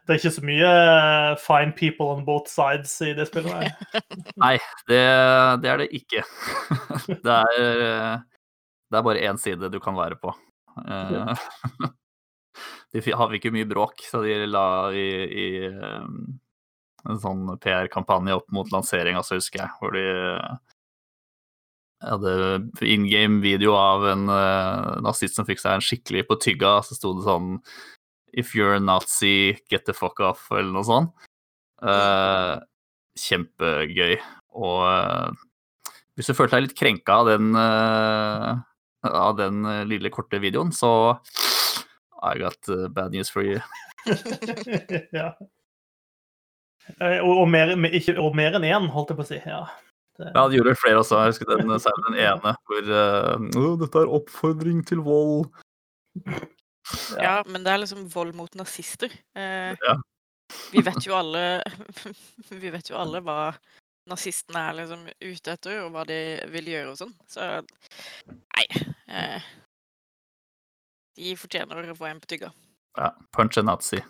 Det er ikke så mye uh, fine people on both sides i det spillet. nei. Nei, det, det er det ikke. Det er, eh, det er bare én side du kan være på. Eh, De har ikke mye bråk, så de la i, i eh, en sånn PR-kampanje opp mot lanseringa, så husker jeg, hvor de eh, hadde in game-video av en uh, nazist som fikk seg en skikkelig på tygga, så sto det sånn If you're a Nazi, get the fuck off, eller noe sånt. Uh, kjempegøy. Og uh, hvis du følte deg litt krenka av den, eh, av den eh, lille, korte videoen, så I got eh, bad news for you. ja. Eh, Og, og, mer, mer- ikke, og mer enn én, holdt jeg på å si. Ja. Det, Ja, det gjorde flere også. Jeg husker den, særlig den ene hvor uh, Dette er oppfordring til vold. Ja, men det er liksom vold mot nazister. Eh, Ja. Vi vet jo alle Vi vet jo alle hva nazistene er liksom ute etter, og hva de vil gjøre og sånn. Så nei. Eh, de fortjener å få en på tygga. Ja, punch a nazi.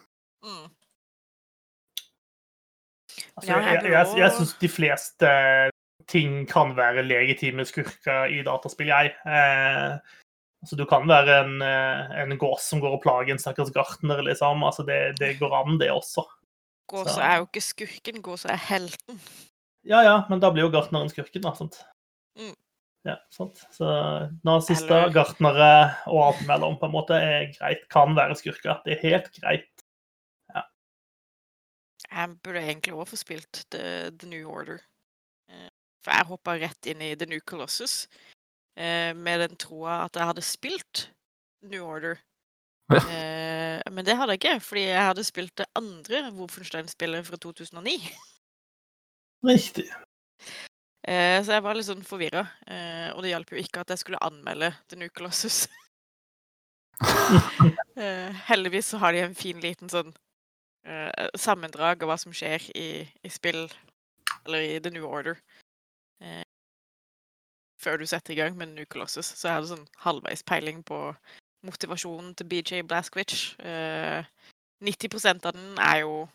Mm. altså, Ja, jeg jeg jeg, jeg, syns de fleste ting kan være legitime skurker i dataspill, jeg. Eh, altså, du kan være en, eh, en gås som går og plager en stakkars gartner, liksom. Altså, det, det går an, det også. Gåsa er jo ikke skurken, Gåsa er helten. Ja ja, men da blir jo gartneren skurken, da. sant? Mm. Ja, sant. Så nazister, Eller- gartnere og alt mellom på en måte er greit. Kan være skurker. Det er helt greit. Ja. Jeg burde egentlig også få spilt The, The New Order. Eh, For jeg hoppa rett inn i The New Colossus eh, med den troa at jeg hadde spilt New Order. Ja. Men det hadde jeg ikke, fordi jeg hadde spilt det andre Wolfenstein-spillet fra 2009. Riktig. Eh, Så jeg var litt sånn forvirra. Og det hjalp jo ikke at jeg skulle anmelde The New Colossus. Eh, Heldigvis så har de en fin liten sånn eh, sammendrag av hva som skjer i, i spill, eller i The New Order. eh, Før du setter i gang med New Colossus. Så jeg hadde sånn halvveis peiling på motivasjonen til BJ Blazkowicz. Eh, 90% av den er jo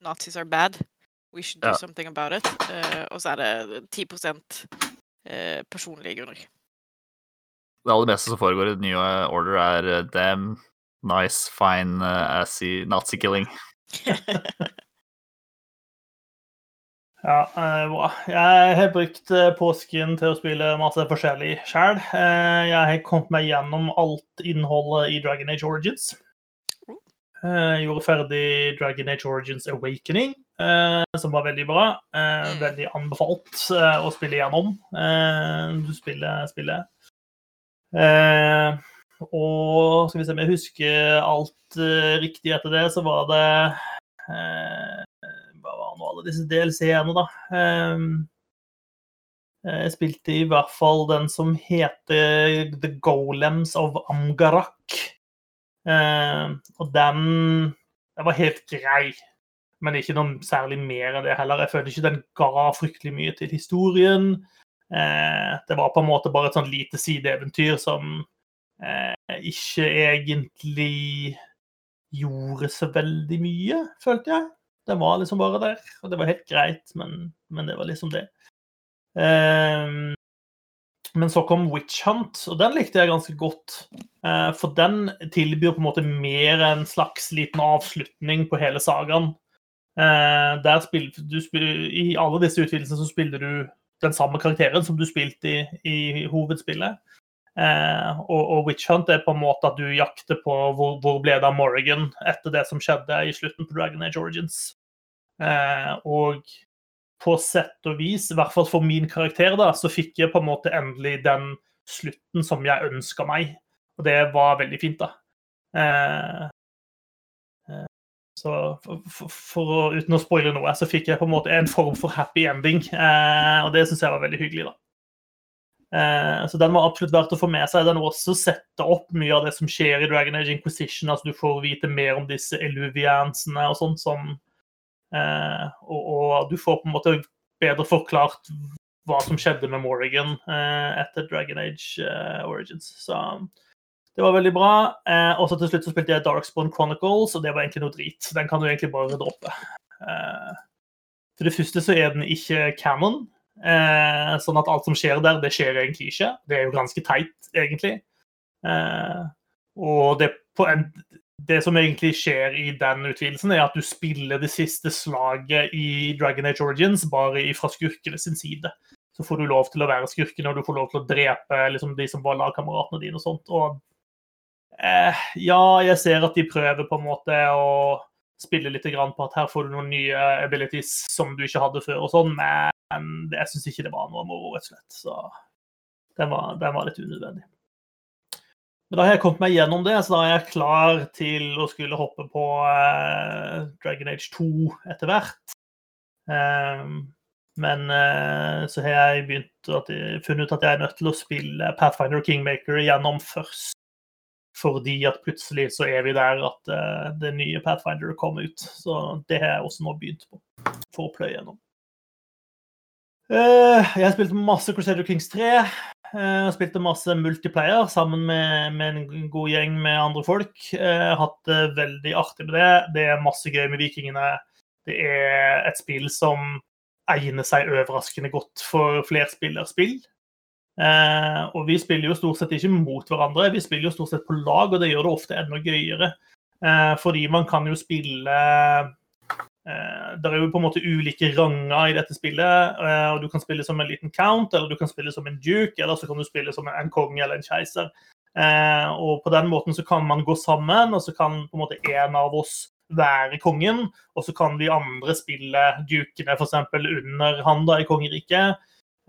'Nazis are bad'. We should do Ja. something about it. Uh, og så er det 10 uh, personlige grunner. Det aller meste som foregår i The New Order, er eh, damn nice, fine, uh, assy nazi-killing. Ja, eh, bra. Jeg har brukt eh, påsken til å spille masse forskjellig sjøl. Jeg har kommet meg gjennom alt innholdet i Dragon Age Origins. Eh, Jeg gjorde ferdig Dragon Age Origins Awakening, eh, som var veldig bra. Eh, Mm. Veldig anbefalt eh, å spille gjennom. Eh, Du spiller spillet. Eh, Og skal vi se om jeg husker alt eh, riktig etter det, så var det eh, Hva var nå alle disse DLC-ene, da? Eh, Jeg spilte i hvert fall den som heter The Golems of Amgarak. Eh, og den, den var helt grei, men ikke noe særlig mer enn det heller. Jeg følte ikke den ga fryktelig mye til historien. Eh, det var på en måte bare et sånn lite sideeventyr som eh, ikke egentlig gjorde så veldig mye, følte jeg. Den var liksom bare der, og det var helt greit, men, men det var liksom det. Eh, men så kom Witch Hunt, og den likte jeg ganske godt. Eh, for den tilbyr på en måte mer en slags liten avslutning på hele sagaen. Eh, der spill, du spiller, I alle disse utvidelsene så spiller du den samme karakteren som du spilte i, i hovedspillet. Eh, og, og Witch Hunt er på en måte at du jakter på hvor, hvor ble det av Morrigan etter det som skjedde i slutten på Dragon Age Origins. Eh, og på sett og vis, i hvert fall for min karakter, da, så fikk jeg på en måte endelig den slutten som jeg ønska meg. Og det var veldig fint, da. Eh, eh, så for, for, for uten å spoile noe, så fikk jeg på en måte en form for happy ending. Eh, og det syns jeg var veldig hyggelig, da. Eh, så den var absolutt verdt å få med seg. Den var også setter opp mye av det som skjer i Dragon Age Inquisition. altså Du får vite mer om disse eluviansene og sånt som eh, og, og du får på en måte bedre forklart hva som skjedde med Morrigan eh, etter Dragon Age eh, Origins. Så det var veldig bra. Eh, og så til slutt så spilte jeg Darkspawn Chronicles, og det var egentlig noe drit. Den kan du egentlig bare droppe. Eh, for det første så er den ikke canon. Eh, sånn at alt som skjer der, det skjer egentlig ikke. Det er jo ganske teit, egentlig. Eh, og det, en, det som egentlig skjer i den utvidelsen, er at du spiller det siste slaget i Dragon Age Origins bare fra skurkene sin side. Så får du lov til å være skurken, og du får lov til å drepe liksom, de som var lagkameratene dine og sånt. Og eh, ja, jeg ser at de prøver på en måte å spille litt på at her får du noen nye abilities som du ikke hadde før, og sånn, men jeg syns ikke det var noe moro, rett og slett. Så den var, den var litt unødvendig. Men da har jeg kommet meg gjennom det, så da er jeg klar til å skulle hoppe på eh, Dragon Age 2 etter hvert. Um, men eh, så har jeg begynt at jeg, funnet ut at jeg er nødt til å spille Pathfinder Kingmaker gjennom først. Fordi at plutselig så er vi der at uh, det nye Pathfinder kommer ut. Så det har jeg også nå begynt på, for å pløye gjennom. Uh, jeg spilt masse Crusader Kings 3. Jeg har spilt masse multiplayer sammen med, med en god gjeng med andre folk. Har hatt det veldig artig med det. Det er masse gøy med vikingene. Det er et spill som egner seg overraskende godt for flerspillerspill. Eh, og vi spiller jo stort sett ikke mot hverandre, vi spiller jo stort sett på lag, og det gjør det ofte enda gøyere. Eh, fordi man kan jo spille eh, Det er jo på en måte ulike ranger i dette spillet. eh, og Du kan spille som en liten count, eller du kan spille som en duke, eller så kan du spille som en konge eller en keiser. Eh, og på den måten så kan man gå sammen, og så kan på en måte en av oss være kongen, og så kan vi andre spille dukene f.eks. under han da i kongeriket.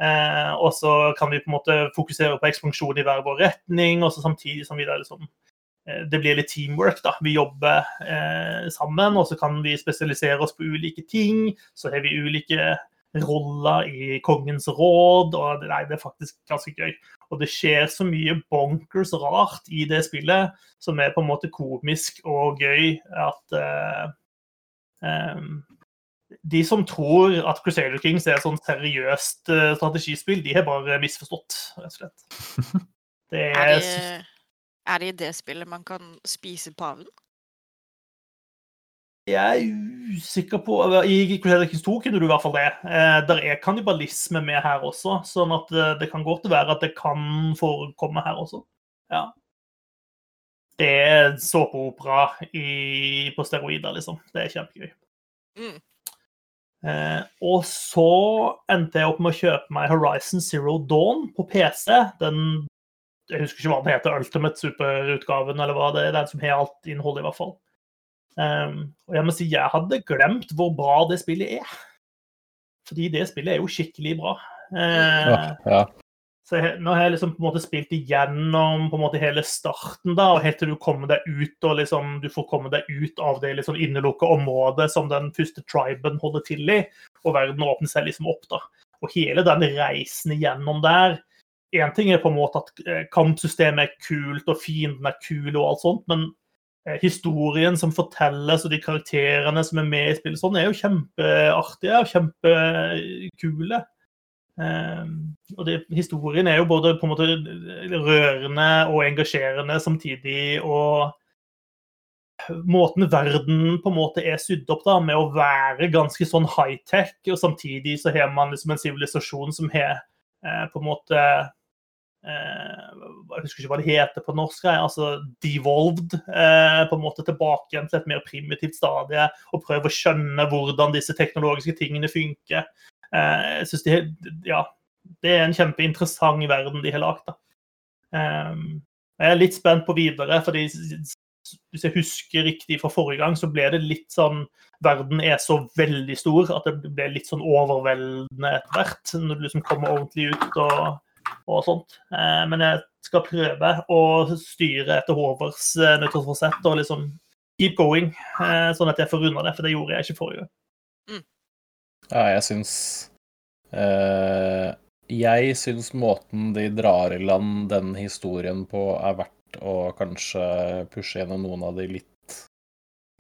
Eh, og så kan vi på en måte fokusere på ekspansjon i hver vår retning, og så samtidig som vi da liksom eh, Det blir litt teamwork, da. Vi jobber eh, sammen, og så kan vi spesialisere oss på ulike ting. Så har vi ulike roller i kongens råd, og nei, det er faktisk ganske gøy. Og det skjer så mye bonkers rart i det spillet som er på en måte komisk og gøy at eh, em, De som tror at Crusader Kings er et sånn seriøst eh, strategispill, de har bare misforstått, rett og slett. Det Er er, det, er det i det spillet man kan spise paven? Jeg er usikker på I Crusader Kings 2 kunne du i hvert fall det. Eh, der er kannibalisme med her også, sånn at eh, det kan godt være at det kan forekomme her også. Ja. Det er såpeopera i- på steroider, liksom. Det er kjempegøy. Mm. Eh, og så endte jeg opp med å kjøpe meg Horizon Zero Dawn på PC. Den Jeg husker ikke hva den heter, Ultimate Super-utgaven, eller hva det er. Den som har alt innholdet, i hvert fall. Um, og jeg må si, jeg hadde glemt hvor bra det spillet er. Fordi det spillet er jo skikkelig bra. Uh, Ja, ja. Så jeg, nå har jeg liksom på en måte spilt igjennom på en måte hele starten, da, og helt til du kommer deg ut og liksom, du får komme deg ut av det liksom innelukka området som den første triben holder til i, og verden åpner seg liksom opp. da. Og hele den reisen igjennom der Én ting er på en måte at eh, kampsystemet er kult, og fienden er kul, og alt sånt, men eh, historien som fortelles, og de karakterene som er med i spillet, sånn, er jo kjempeartige og kjempekule. Um, og det, historien er jo både på en måte rørende og engasjerende samtidig. Og måten verden på en måte er sydd opp da, med å være ganske sånn high-tech, og samtidig så har man liksom en sivilisasjon som har eh, på en måte eh, Jeg husker ikke hva det heter på norsk. altså Devolved eh, på en måte tilbake igjen til et mer primitivt stadie, og prøve å skjønne hvordan disse teknologiske tingene funker. Eh, jeg synes de, ja, det er en kjempeinteressant verden de har lagd. Um, jeg er litt spent på videre, fordi hvis jeg husker riktig fra forrige gang, så ble det litt sånn Verden er så veldig stor at det ble litt sånn overveldende etter hvert. Når du liksom kommer ordentlig ut og, og sånt. Eh, men jeg skal prøve å styre etter Håvards eh, nyttårsforsett og liksom keep going, sånn at jeg får unna det, for det gjorde jeg ikke forrige gang. Ja, jeg syns eh, Jeg syns måten de drar i land den historien på, er verdt å kanskje pushe gjennom noen av de litt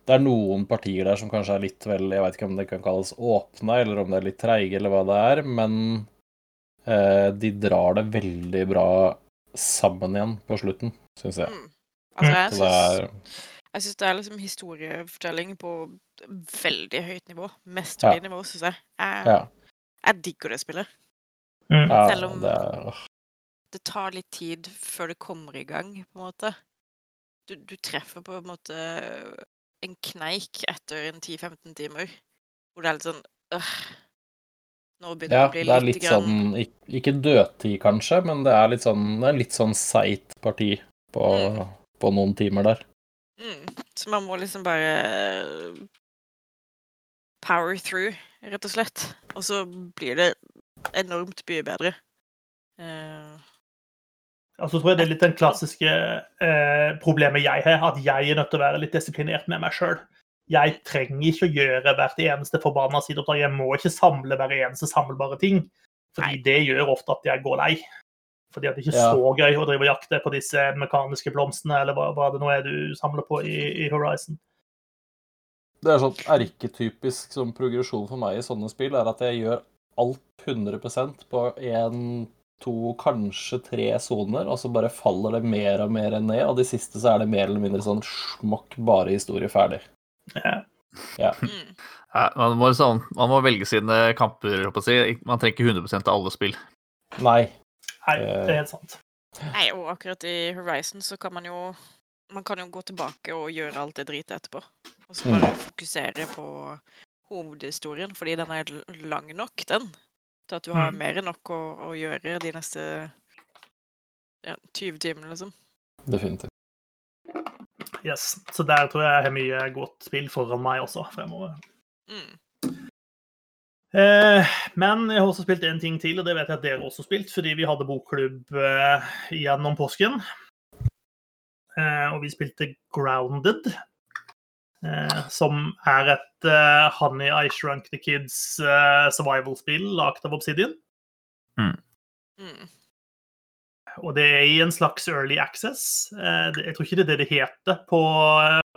Det er noen partier der som kanskje er litt vel Jeg veit ikke om det kan kalles åpne, eller om det er litt treige, eller hva det er, men eh, de drar det veldig bra sammen igjen på slutten, syns jeg. Mm. Altså, jeg er jeg syns det er liksom historiefortelling på veldig høyt nivå. Mesterlig nivå, syns jeg. jeg. Ja. Jeg digger det spillet. Mm. ja Selv om- det er, Det tar litt tid før det kommer i gang, på en måte. Du, du treffer på en måte en kneik etter en 10-15 timer, hvor det er litt sånn øh, Nå begynner ja, det å bli det er litt litt grann sånn Ikke dødtid, kanskje, men det er litt sånn Det er litt sånn seigt parti på, Mm. på noen timer der. Mm, Så man må liksom bare power through, rett og slett. Og så blir det enormt mye bedre. Uh... Altså, så tror jeg det er litt den klassiske eh, problemet jeg har, at jeg er nødt til å være litt disiplinert med meg sjøl. Jeg trenger ikke å gjøre hvert eneste forbanna sideoppdrag. Jeg må ikke samle hver eneste samlebare ting. Fordi Nei. det gjør ofte at jeg går lei. Fordi at det ikke er Ja. så gøy å drive og jakte på disse mekaniske blomstene, eller hva, hva det nå er du samler på i, i Horizon. Det er sånn erketypisk som progresjon for meg i sånne spill, er at jeg gjør alt 100% på én, to, kanskje tre soner, og så bare faller det mer og mer ned, og de siste så er det mer eller mindre sånn smakk, bare historie ferdig. Ja. mm. Ja, man, må liksom, man må velge sine kamper. holdt på å Si. Man trenger ikke 100% av alle spill. Nei. Nei, det er helt sant. Nei, og akkurat i Horizon så kan man jo Man kan jo gå tilbake og gjøre alt det dritet etterpå. Og så Mm. bare fokusere på hovedhistorien, fordi den er lang nok, den. Til at du har Mm. mer enn nok å, å gjøre de neste ja, 20 timene, liksom. Definitivt. Yes. Så der tror jeg jeg har mye godt spill foran meg også fremover. Mm. Eh, men jeg har også spilt en ting til, og det vet jeg at dere også har spilt, fordi vi hadde bokklubb eh, gjennom påsken. Eh, og vi spilte Grounded, eh, som er et Honey I Shrunk the Kids survival-spill lagd av Obsidian. Mm. Og det er i en slags early access. Eh, jeg tror ikke det er det det heter på,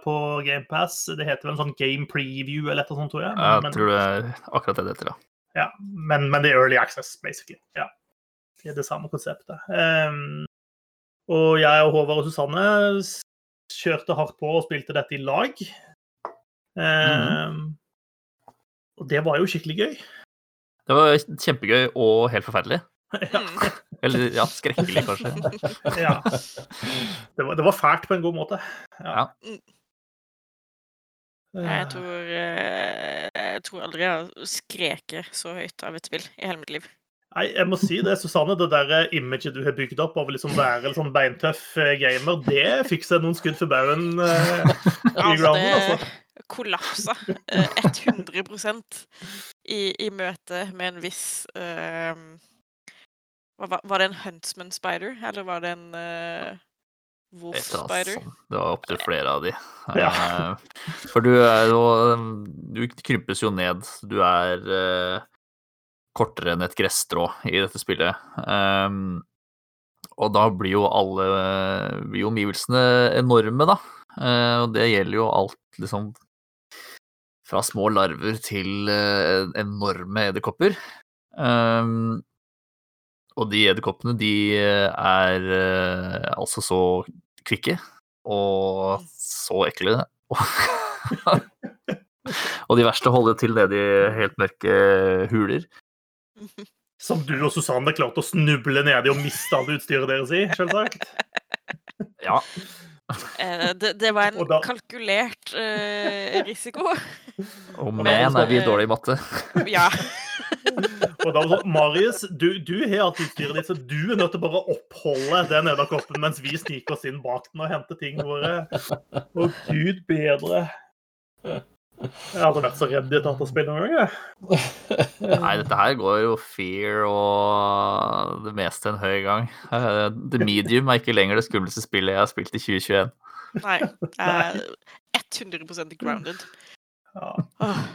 på GamePass. Det heter vel en sånn game preview eller noe sånt, tror jeg. Men, Jeg tror det er akkurat det det heter, ja. ja, men, men det er early access, basically. Ja. Det er det samme konseptet. Um, og jeg og Håvard og Susanne kjørte hardt på og spilte dette i lag. Ehm, Og det var jo skikkelig gøy. Det var kjempegøy og helt forferdelig. ja. Mm. Eller ja, skrekkelig, kanskje. ja. Det, var, det var fælt på en god måte. Ja. Jeg tror, eh, jeg tror aldri jeg har skreket så høyt av et spill i hele mitt liv. Nei, jeg må si det, Susanne. Det der eh, imaget du har bygd opp av å liksom være en sånn beintøff eh, gamer, det fikk seg noen skudd for baugen eh, i Altså, grounden, det altså. kollapsa eh, 100 i, i møte med en viss eh, var, var det en Huntsman Spider, eller var det en uh, Wolf Spider? Det var opptil flere av de. Ja. Eh, For du er jo Du krympes jo ned. Du er uh, kortere enn et gresstrå i dette spillet. Um, og da blir jo alle blir omgivelsene enorme, da. Uh, og det gjelder jo alt, liksom Fra små larver til uh, enorme edderkopper. Um, og de edderkoppene, de er altså så kvikke og så ekle. og de verste holder til nede i helt mørke huler. Som du og Susanne klarte å snuble nedi og miste alt utstyret deres i, selvsagt. Ja. Eh, det, det var en da- kalkulert uh, risiko. Og da man, er vi dårlige i matte. Ja. Og da var det sånn, Marius, du, du har alt utstyret ditt, så du er nødt til bare å oppholde den edderkoppen mens vi sniker oss inn bak den og henter tingene våre. Å, gud bedre. Jeg hadde vært så redd i et dataspill noen gang. jeg. Nei, dette her går jo fear og det meste en høy gang. Eh, The Medium er ikke lenger det skumleste spillet jeg har spilt i 2021. Nei. eh, 100% grounded. Ja.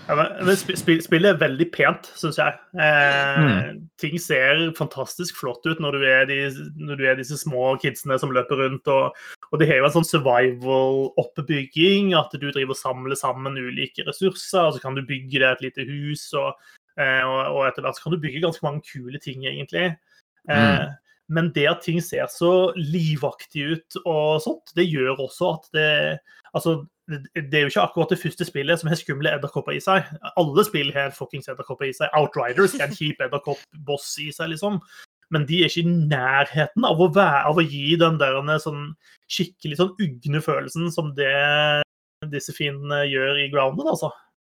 Men, men sp sp spillet er veldig pent, syns jeg. Eh, Mm. Ting ser fantastisk flott ut når du, er de, når du er disse små kidsene som løper rundt. Og, og det har jo en sånn survival-oppbygging, at du driver og samler sammen ulike ressurser. og Så kan du bygge deg et lite hus, og, eh, og, og etter hvert så kan du bygge ganske mange kule ting, egentlig. Eh, Men det at ting ser så livaktig ut og sånt, det gjør også at det Altså, det er jo ikke akkurat det første spillet som har skumle edderkopper i seg. Alle spill har fuckings edderkopper i seg. Outriders er en kjip edderkopp-boss i seg, liksom. Men de er ikke i nærheten av å, være, av å gi den der sånn skikkelig sånn ugne følelsen som det disse fiendene gjør i Grounded, altså.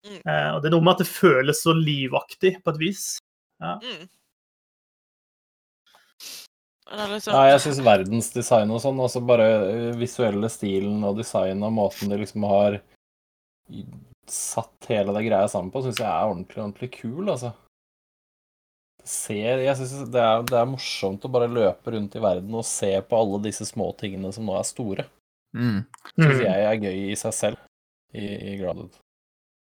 Mm. Eh, og det er noe med at det føles så livaktig på et vis. mm. Liksom, Nei, jeg syns verdensdesign og sånn, altså bare øh, visuelle stilen og design og måten de liksom har satt hele det greia sammen på, syns jeg er ordentlig, ordentlig kul, altså. Ser, jeg synes det er, det er morsomt å bare løpe rundt i verden og se på alle disse små tingene som nå er store. Mm. Syns Mm. jeg er gøy i seg selv i, i Grounded.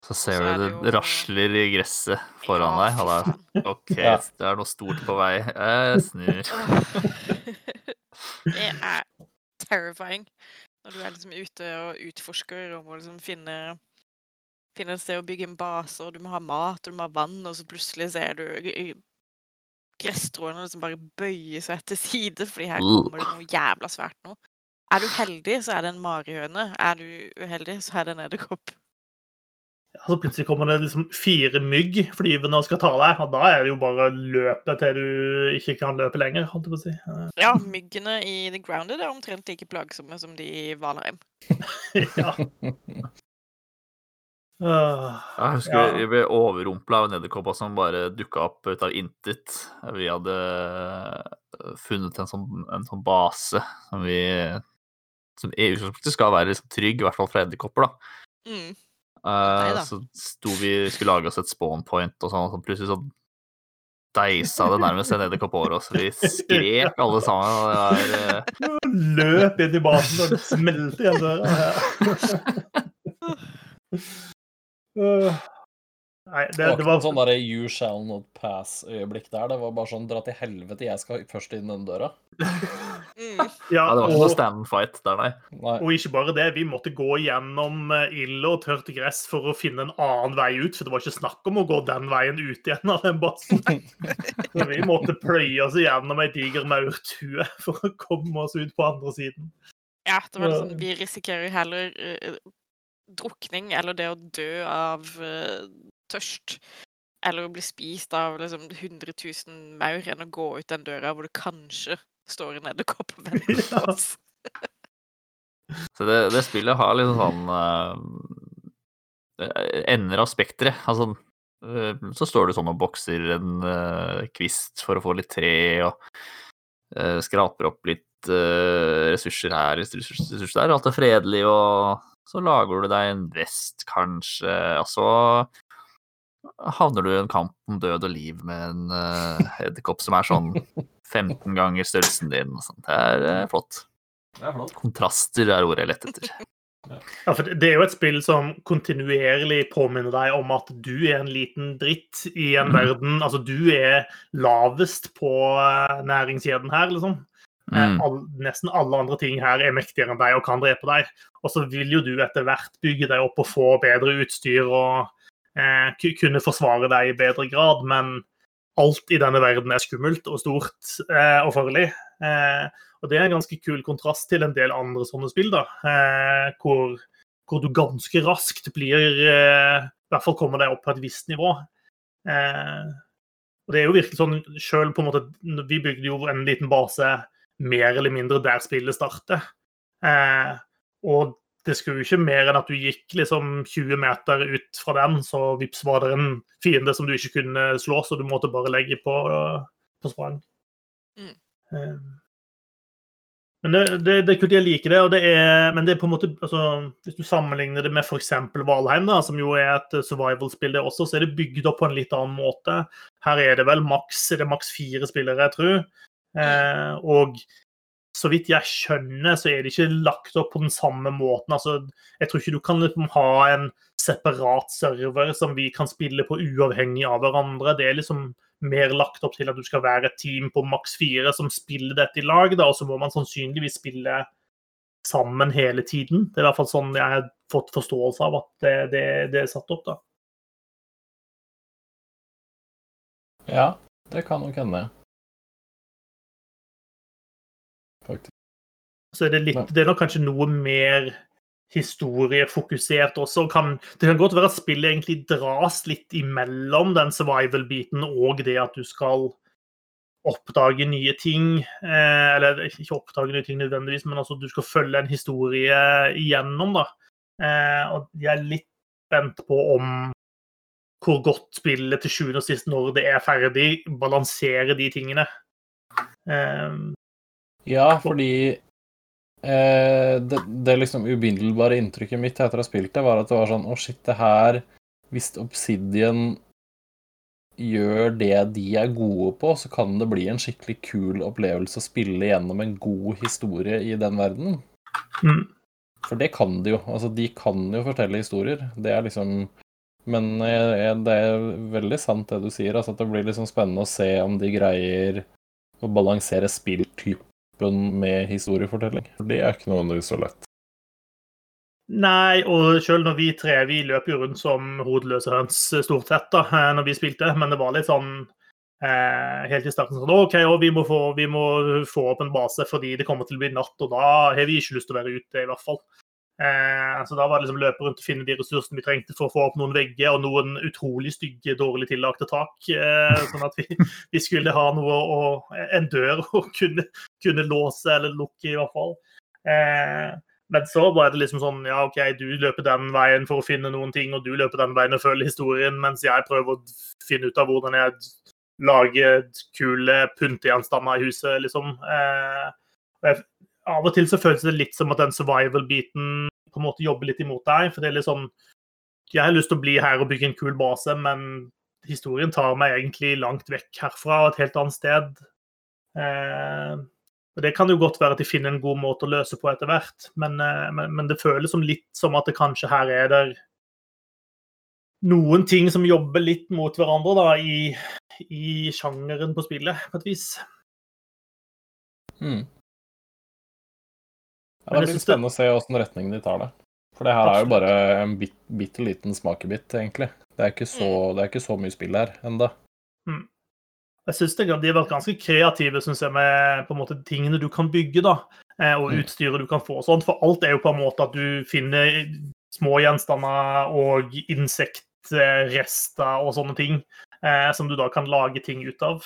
Så ser så du det det jo- rasler i gresset foran Ja, deg. Og da. OK, Ja. det er noe stort på vei. Jeg snur. Det er terrifying når du er liksom ute og utforsker og må liksom finne Finne et sted å bygge en base, og du må ha mat og du må ha vann, og så plutselig ser du gresstråene liksom bare bøye seg til side, fordi her Uh. kommer det noe jævla svært nå. Er du heldig, så er det en marihøne. Er du uheldig, så er det en edderkopp. Så plutselig kommer det liksom fire mygg flyvende og skal ta deg, og da er det jo bare å løpe til du ikke kan løpe lenger, holdt jeg på å si. Eh, Ja, myggene i The Grounded er omtrent like plagsomme som de i Valheim. Ja. Uh, Jeg husker Ja. vi ble overrumpla av en edderkopp som bare dukka opp ut av intet. Vi hadde eh, funnet en sånn, en sånn base som vi som i utgangspunktet skal være liksom trygg, i hvert fall fra edderkopper. da. Mm. Eh, så sto vi skulle lage oss et spawn point, og sånn, og så plutselig så deisa det nærmest en edderkopp over oss. Vi skrek alle sammen. og det var... eh, Løp inn i basen og smelte igjen døra. Nei, det, Det var det ikke var noe sånn derre you shall not pass-øyeblikk der. Det var bare sånn dra til helvete, jeg skal først inn den døra. Mm. ja, Ja, det var ikke noe stand fight der, nei. Nei. og ikke bare det, vi måtte gå gjennom eh, ild og tørt gress for å finne en annen vei ut, for det var ikke snakk om å gå den veien ut igjen av den bassen. Så vi måtte pløye oss gjennom ei diger maurtue for å komme oss ut på andre siden. Ja, det var liksom Vi risikerer heller eh, drukning eller det å dø av eh, tørst. Eller å bli spist av liksom 100 000 maur enn å gå ut den døra hvor det kanskje står en edderkopp og venter på Ja. oss. Så det, det spillet har liksom sånn uh, ender av spekteret. Altså, uh, så står du sånn og bokser en uh, kvist for å få litt tre, og eh, skraper opp litt ressurser her, ressurser, ressurser der. Alt er fredelig, og så lager du deg en vest, kanskje, og så havner du i en kamp om død og liv med en uh, edderkopp som er sånn 15 ganger størrelsen din. og sånt. Det er uh, flott. Det er flott. Kontraster er ordet jeg lette etter. Ja, for det er jo et spill som kontinuerlig påminner deg om at du er en liten dritt i en Mhm. verden. Altså, du er lavest på eh, næringskjeden her, liksom. Mm. all, nesten alle andre ting her er mektigere enn deg og kan drepe deg. Og så vil jo du etter hvert bygge deg opp og få bedre utstyr og eh, kunne forsvare deg i bedre grad, men alt i denne verden er skummelt og stort eh, og farlig. Eh, og det er en ganske kul kontrast til en del andre sånne spill, da, eh, hvor, hvor du ganske raskt blir eh, I hvert fall kommer deg opp på et visst nivå. Eh, og det er jo virkelig sånn selv på en måte, Vi bygde jo en liten base mer eller mindre der spillet starter. Og det skulle jo ikke mer enn at du gikk liksom 20 meter ut fra den, så vips var det en fiende som du ikke kunne slå, så du måtte bare legge på, på sprang. Mm. Eh, men det, det, det er kult, jeg liker det. Og det er, men det er på en måte, altså, hvis du sammenligner det med f.eks. Valheim, da, som jo er et survival-spill, det også, så er det bygd opp på en litt annen måte. Her er det vel maks er det maks fire spillere, jeg tror. Eh, og så vidt jeg skjønner, så er det ikke lagt opp på den samme måten. Altså, jeg tror ikke du kan liksom ha en separat server som vi kan spille på uavhengig av hverandre. Det er liksom mer lagt opp til at du skal være et team på maks fire som spiller dette i lag, da, og så må man sannsynligvis spille sammen hele tiden. Det er i hvert fall sånn jeg har fått forståelse av at det, det, det er satt opp. da. Ja, det kan nok hende. Faktisk. Så er det, litt, det er nok kanskje noe mer historiefokusert også. Kan, det kan godt være at spillet egentlig dras litt imellom den survival-biten og det at du skal oppdage nye ting. Eh, eller ikke oppdage nye ting nødvendigvis, men altså du skal følge en historie igjennom. da. Eh, og jeg er litt spent på om hvor godt spillet til sjuende og sist, når det er ferdig, balanserer de tingene. Eh, Ja, fordi eh, det, det liksom ubindelbare inntrykket mitt etter å ha spilt det, var at det var sånn Å, shit, det her Hvis Obsidian gjør det de er gode på, så kan det bli en skikkelig kul opplevelse å spille gjennom en god historie i den verden. mm. For det kan de jo. Altså, de kan jo fortelle historier. Det er liksom Men jeg, det er veldig sant det du sier, altså at det blir liksom spennende å se om de greier å balansere spilltypen med historiefortelling. For det er ikke nødvendigvis så lett. Nei, og selv når vi tre vi løp jo rundt som hodeløse høns stort sett da, eh, når vi spilte, men det var litt sånn eh, helt i starten sånn OK, vi må, få, vi må få opp en base fordi det kommer til å bli natt, og da har vi ikke lyst til å være ute, i hvert fall. Eh, så da var det liksom løpe rundt og finne de ressursene vi trengte for å få opp noen vegger og noen utrolig stygge, dårlig tillagte tak. Eh, sånn at vi, vi skulle ha noe å, en dør å kunne, kunne låse eller lukke, i hvert fall. Eh, Men så var det liksom sånn Ja, OK, du løper den veien for å finne noen ting, og du løper den veien og følger historien, mens jeg prøver å finne ut av hvordan jeg lager kule puntegjenstander i huset, liksom. Eh, jeg, av og til så føles det litt som at den survival-biten på en måte jobber litt imot deg. For det er litt sånn Jeg har lyst til å bli her og bygge en kul base, men historien tar meg egentlig langt vekk herfra, og et helt annet sted. Eh, og Det kan jo godt være at de finner en god måte å løse på etter hvert, men, eh, men, men det føles som litt som at det kanskje her er der noen ting som jobber litt mot hverandre da, i, i sjangeren på spillet, på et vis. Mm. Ja, det blir spennende å se åssen retning de tar det. For det her er jo bare en bit, bitte liten smakebit, egentlig. Det er ikke så, det er ikke så mye spill her ennå. Jeg synes De har vært ganske kreative synes jeg, med måte tingene du kan bygge, da, eh, og Mm. utstyret du kan få. og sånt, For alt er jo på en måte at du finner små gjenstander og insektrester og sånne ting, eh, som du da kan lage ting ut av.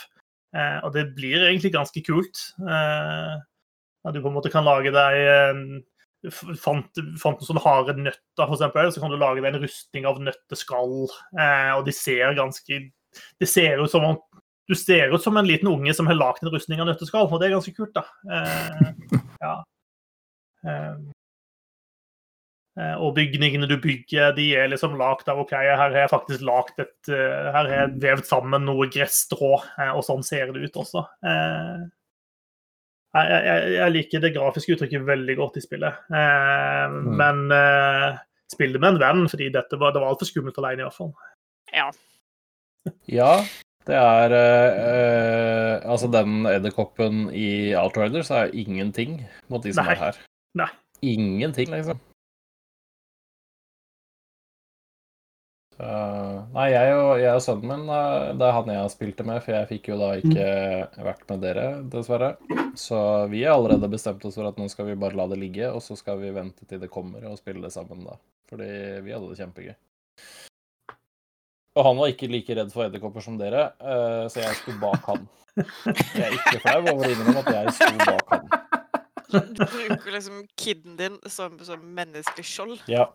Eh, og det blir egentlig ganske kult. Eh, at du på en måte kan lage deg eh, Fant, fant noen sånne harde nøtter, eksempel, så kan du lage deg en rustning av nøtteskall. Eh, og de ser ganske Det ser ut som om du ser ut som en liten unge som har lagd en rustning av nøtteskall, og det er ganske kult, da. Eh, ja. Eh, eh, og bygningene du bygger, de er liksom lagd av OK, her har jeg faktisk lagd et eh, Her har jeg vevd sammen noe gresstrå, og sånn ser det ut også. Eh, jeg, jeg, jeg liker det grafiske uttrykket veldig godt i spillet, eh, men eh, spill det med en venn, fordi dette var, det var altfor skummelt alene, i hvert fall. Ja. Ja, det er eh, eh, Altså, den edderkoppen i Outriders er ingenting mot de som Nei. er her. Nei. Ingenting, liksom. Så, nei, jeg og, jeg og sønnen min, eh, det er han jeg har spilt det med, for jeg fikk jo da ikke vært med dere, dessverre. Så vi har allerede bestemt oss for at nå skal vi bare la det ligge, og så skal vi vente til det kommer og spille det sammen da. Fordi vi hadde det kjempegøy. Og han var ikke like redd for edderkopper som dere, eh, så jeg sto bak han. Jeg er ikke flau over å innrømme at jeg sto bak han. Du bruker liksom kiden din som, som menneskelig skjold. Ja.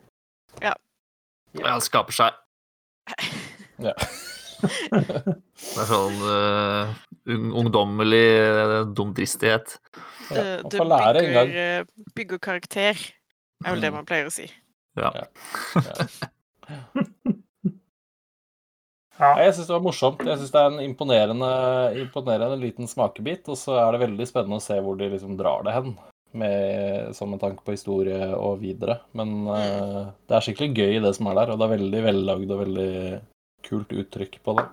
Ja, han skaper seg. Ja. Det er sånn uh, ungdommelig eh, dumdristighet. Du, ja. Man du bygger, eh, bygger karakter, er vel det Mm. man pleier å si. Ja. Ja. Ja. Jeg syns det var morsomt. Jeg syns det er en imponerende, imponerende liten smakebit. Og så er det veldig spennende å se hvor de liksom drar det hen, med, sånn med tanke på historie og videre. Men uh, det er skikkelig gøy, det som er der. Og det er veldig vellagd og veldig kult uttrykk på det.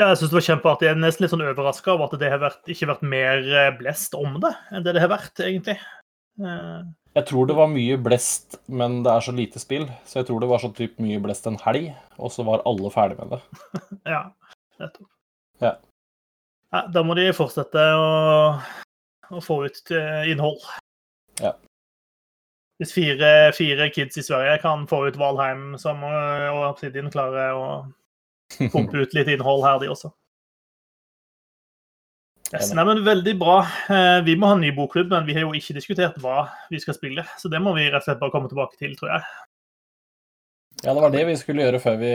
Ja, jeg synes det var kjempeartig. Jeg er nesten litt sånn overraska over at det har vært, ikke vært mer eh, blest om det enn det det har vært, egentlig. Uh... Jeg tror det var mye blest, men det er så lite spill. Så jeg tror det var sånn typ mye blest en helg, og så var alle ferdig med det. ja, nettopp. Ja. Ja, da må de fortsette å, å få ut eh, innhold. Ja. Hvis fire, fire kids i Sverige kan få ut Valheim som, eh, og Obsidian klarer å pumpe ut litt innhold her, de også. Yes, nei, men Veldig bra. Eh, Vi må ha en ny bokklubb, men vi har jo ikke diskutert hva vi skal spille. Så det må vi rett og slett bare komme tilbake til, tror jeg. Ja, det var det vi skulle gjøre før vi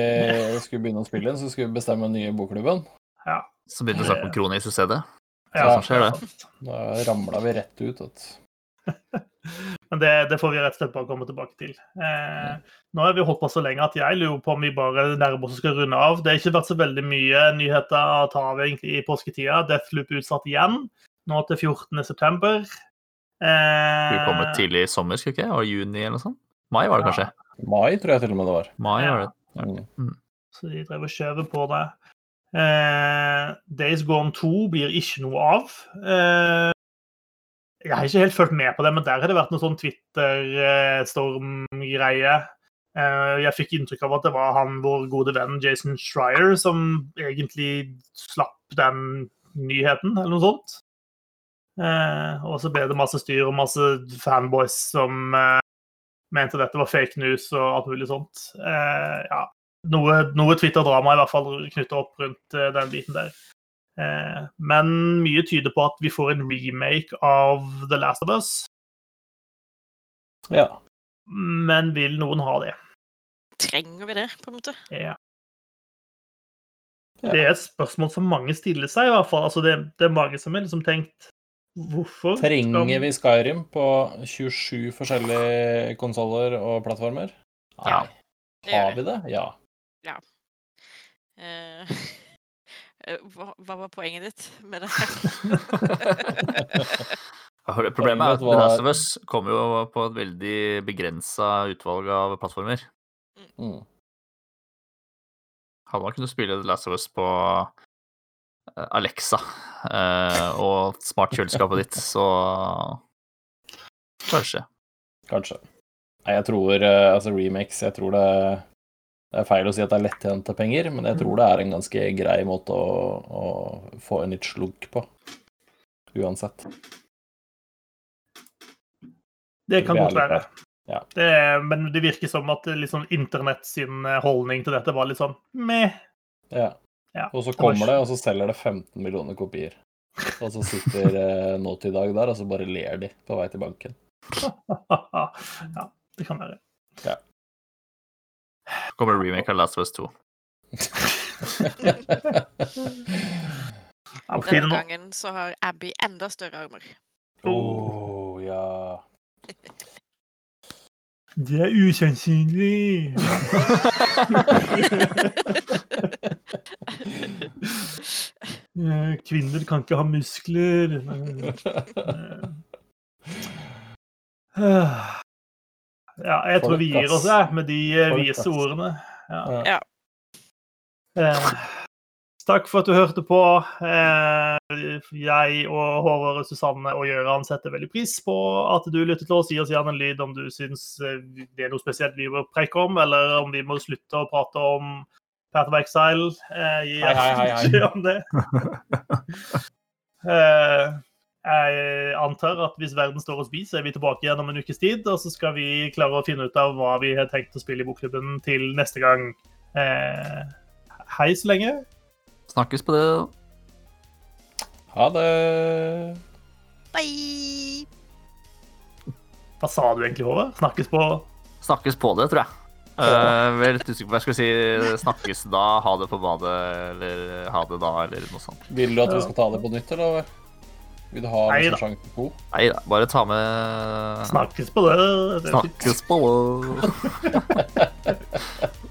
skulle begynne å spille inn. Så skulle vi bestemme den nye bokklubben. Ja. Så begynner vi å snakke om Kronis i stedet. Ja, sånn skjer det. Da ramla vi rett ut. At... Men det, det får vi rett og slett bare komme tilbake til. Eh, nå har vi holdt på så lenge at jeg lurer på om vi bare nærmer oss å skal runde av. Det har ikke vært så veldig mye nyheter å ta av egentlig i påsketida. Deathloop utsatt igjen, nå til 14.9. Vi kommer Eh, tidlig i sommer, skal vi ikke? Og juni eller noe sånt? Mai var det kanskje? Mai tror jeg til og med det var. Mai Ja. var det. Mm. så de drev og skjøv på det. Eh, Days Gone 2 blir ikke noe av. Eh, jeg har ikke helt fulgt med på det, men der har det vært noe sånn Twitter-storm-greie. Eh, jeg fikk inntrykk av at det var han vår gode venn Jason Schreier som egentlig slapp den nyheten, eller noe sånt. Og så ble det masse styr og masse fanboys som mente dette var fake news og alt mulig sånt. Ja, noe, noe Twitter-drama i hvert fall knytta opp rundt eh, den biten der. Eh, men mye tyder på at vi får en remake av The Last of Us. Ja. Men vil noen ha det? Trenger vi det, på en måte? Ja. Ja. Det er et spørsmål som mange stiller seg, i hvert fall. Altså, det, det er mange som har liksom tenkt Hvorfor? Trenger vi Skyrim på 27 forskjellige konsoller og plattformer? Ja. Har vi det? Ja. Eh, Uh, hva, hva var poenget ditt med det? her? Problemet er at var- Last of Us kommer jo på et veldig begrensa utvalg av plattformer. Mm. Hadde man kunnet spille The Last of Us på eh, Alexa eh, og smartkjøleskapet ditt, så Kanskje. Kanskje. Nei, jeg tror Altså, remakes Jeg tror det Det er feil å si at det er lettjente penger, men jeg tror det er en ganske grei måte å, å få en nytt slugg på. Uansett. Det kan godt være. Ja. Det, men det virker som at liksom, internett sin eh, holdning til dette var litt sånn meh. Ja. Ja. Og så kommer det, og så selger det 15 millioner kopier. Og så sitter eh, i dag der, og så bare ler de på vei til banken. ja, det kan være. Kommer remake av Last of Us 2. Ja, på tide Denne gangen så har Abby enda større armer. oh, ja. Det er usannsynlig. Eh, Kvinner kan ikke ha muskler. Ja, jeg tror vi gir oss jeg, med de eh, vise ordene. Ja. Ja. Eh, Takk for at du hørte på. Eh, Jeg og Håvard Susanne og Gøran setter veldig pris på at du lytter til oss. Gi oss gjerne en lyd om du syns eh, det er noe spesielt vi bør preike om, eller om vi må slutte å prate om Path of Exile. Eh, Gi hei. beskjed om det. Eh, Jeg antar at hvis verden står og spiser, så er vi tilbake igjen om en ukes tid. Og så skal vi klare å finne ut av hva vi har tenkt å spille i bokklubben til neste gang. Eh, Hei så lenge. Snakkes på det. Ha det. Bye! Hva sa du egentlig, Håvard? Snakkes på Snakkes på det, tror jeg. Uh, vel litt usikker på hva jeg skulle si. Snakkes da, ha det på badet, eller ha det da, eller noe sånt. Vil du at vi skal ta det på nytt, eller? Vil du ha sesong to? Nei da, bare ta med Snakkes på det. Snakkes på det.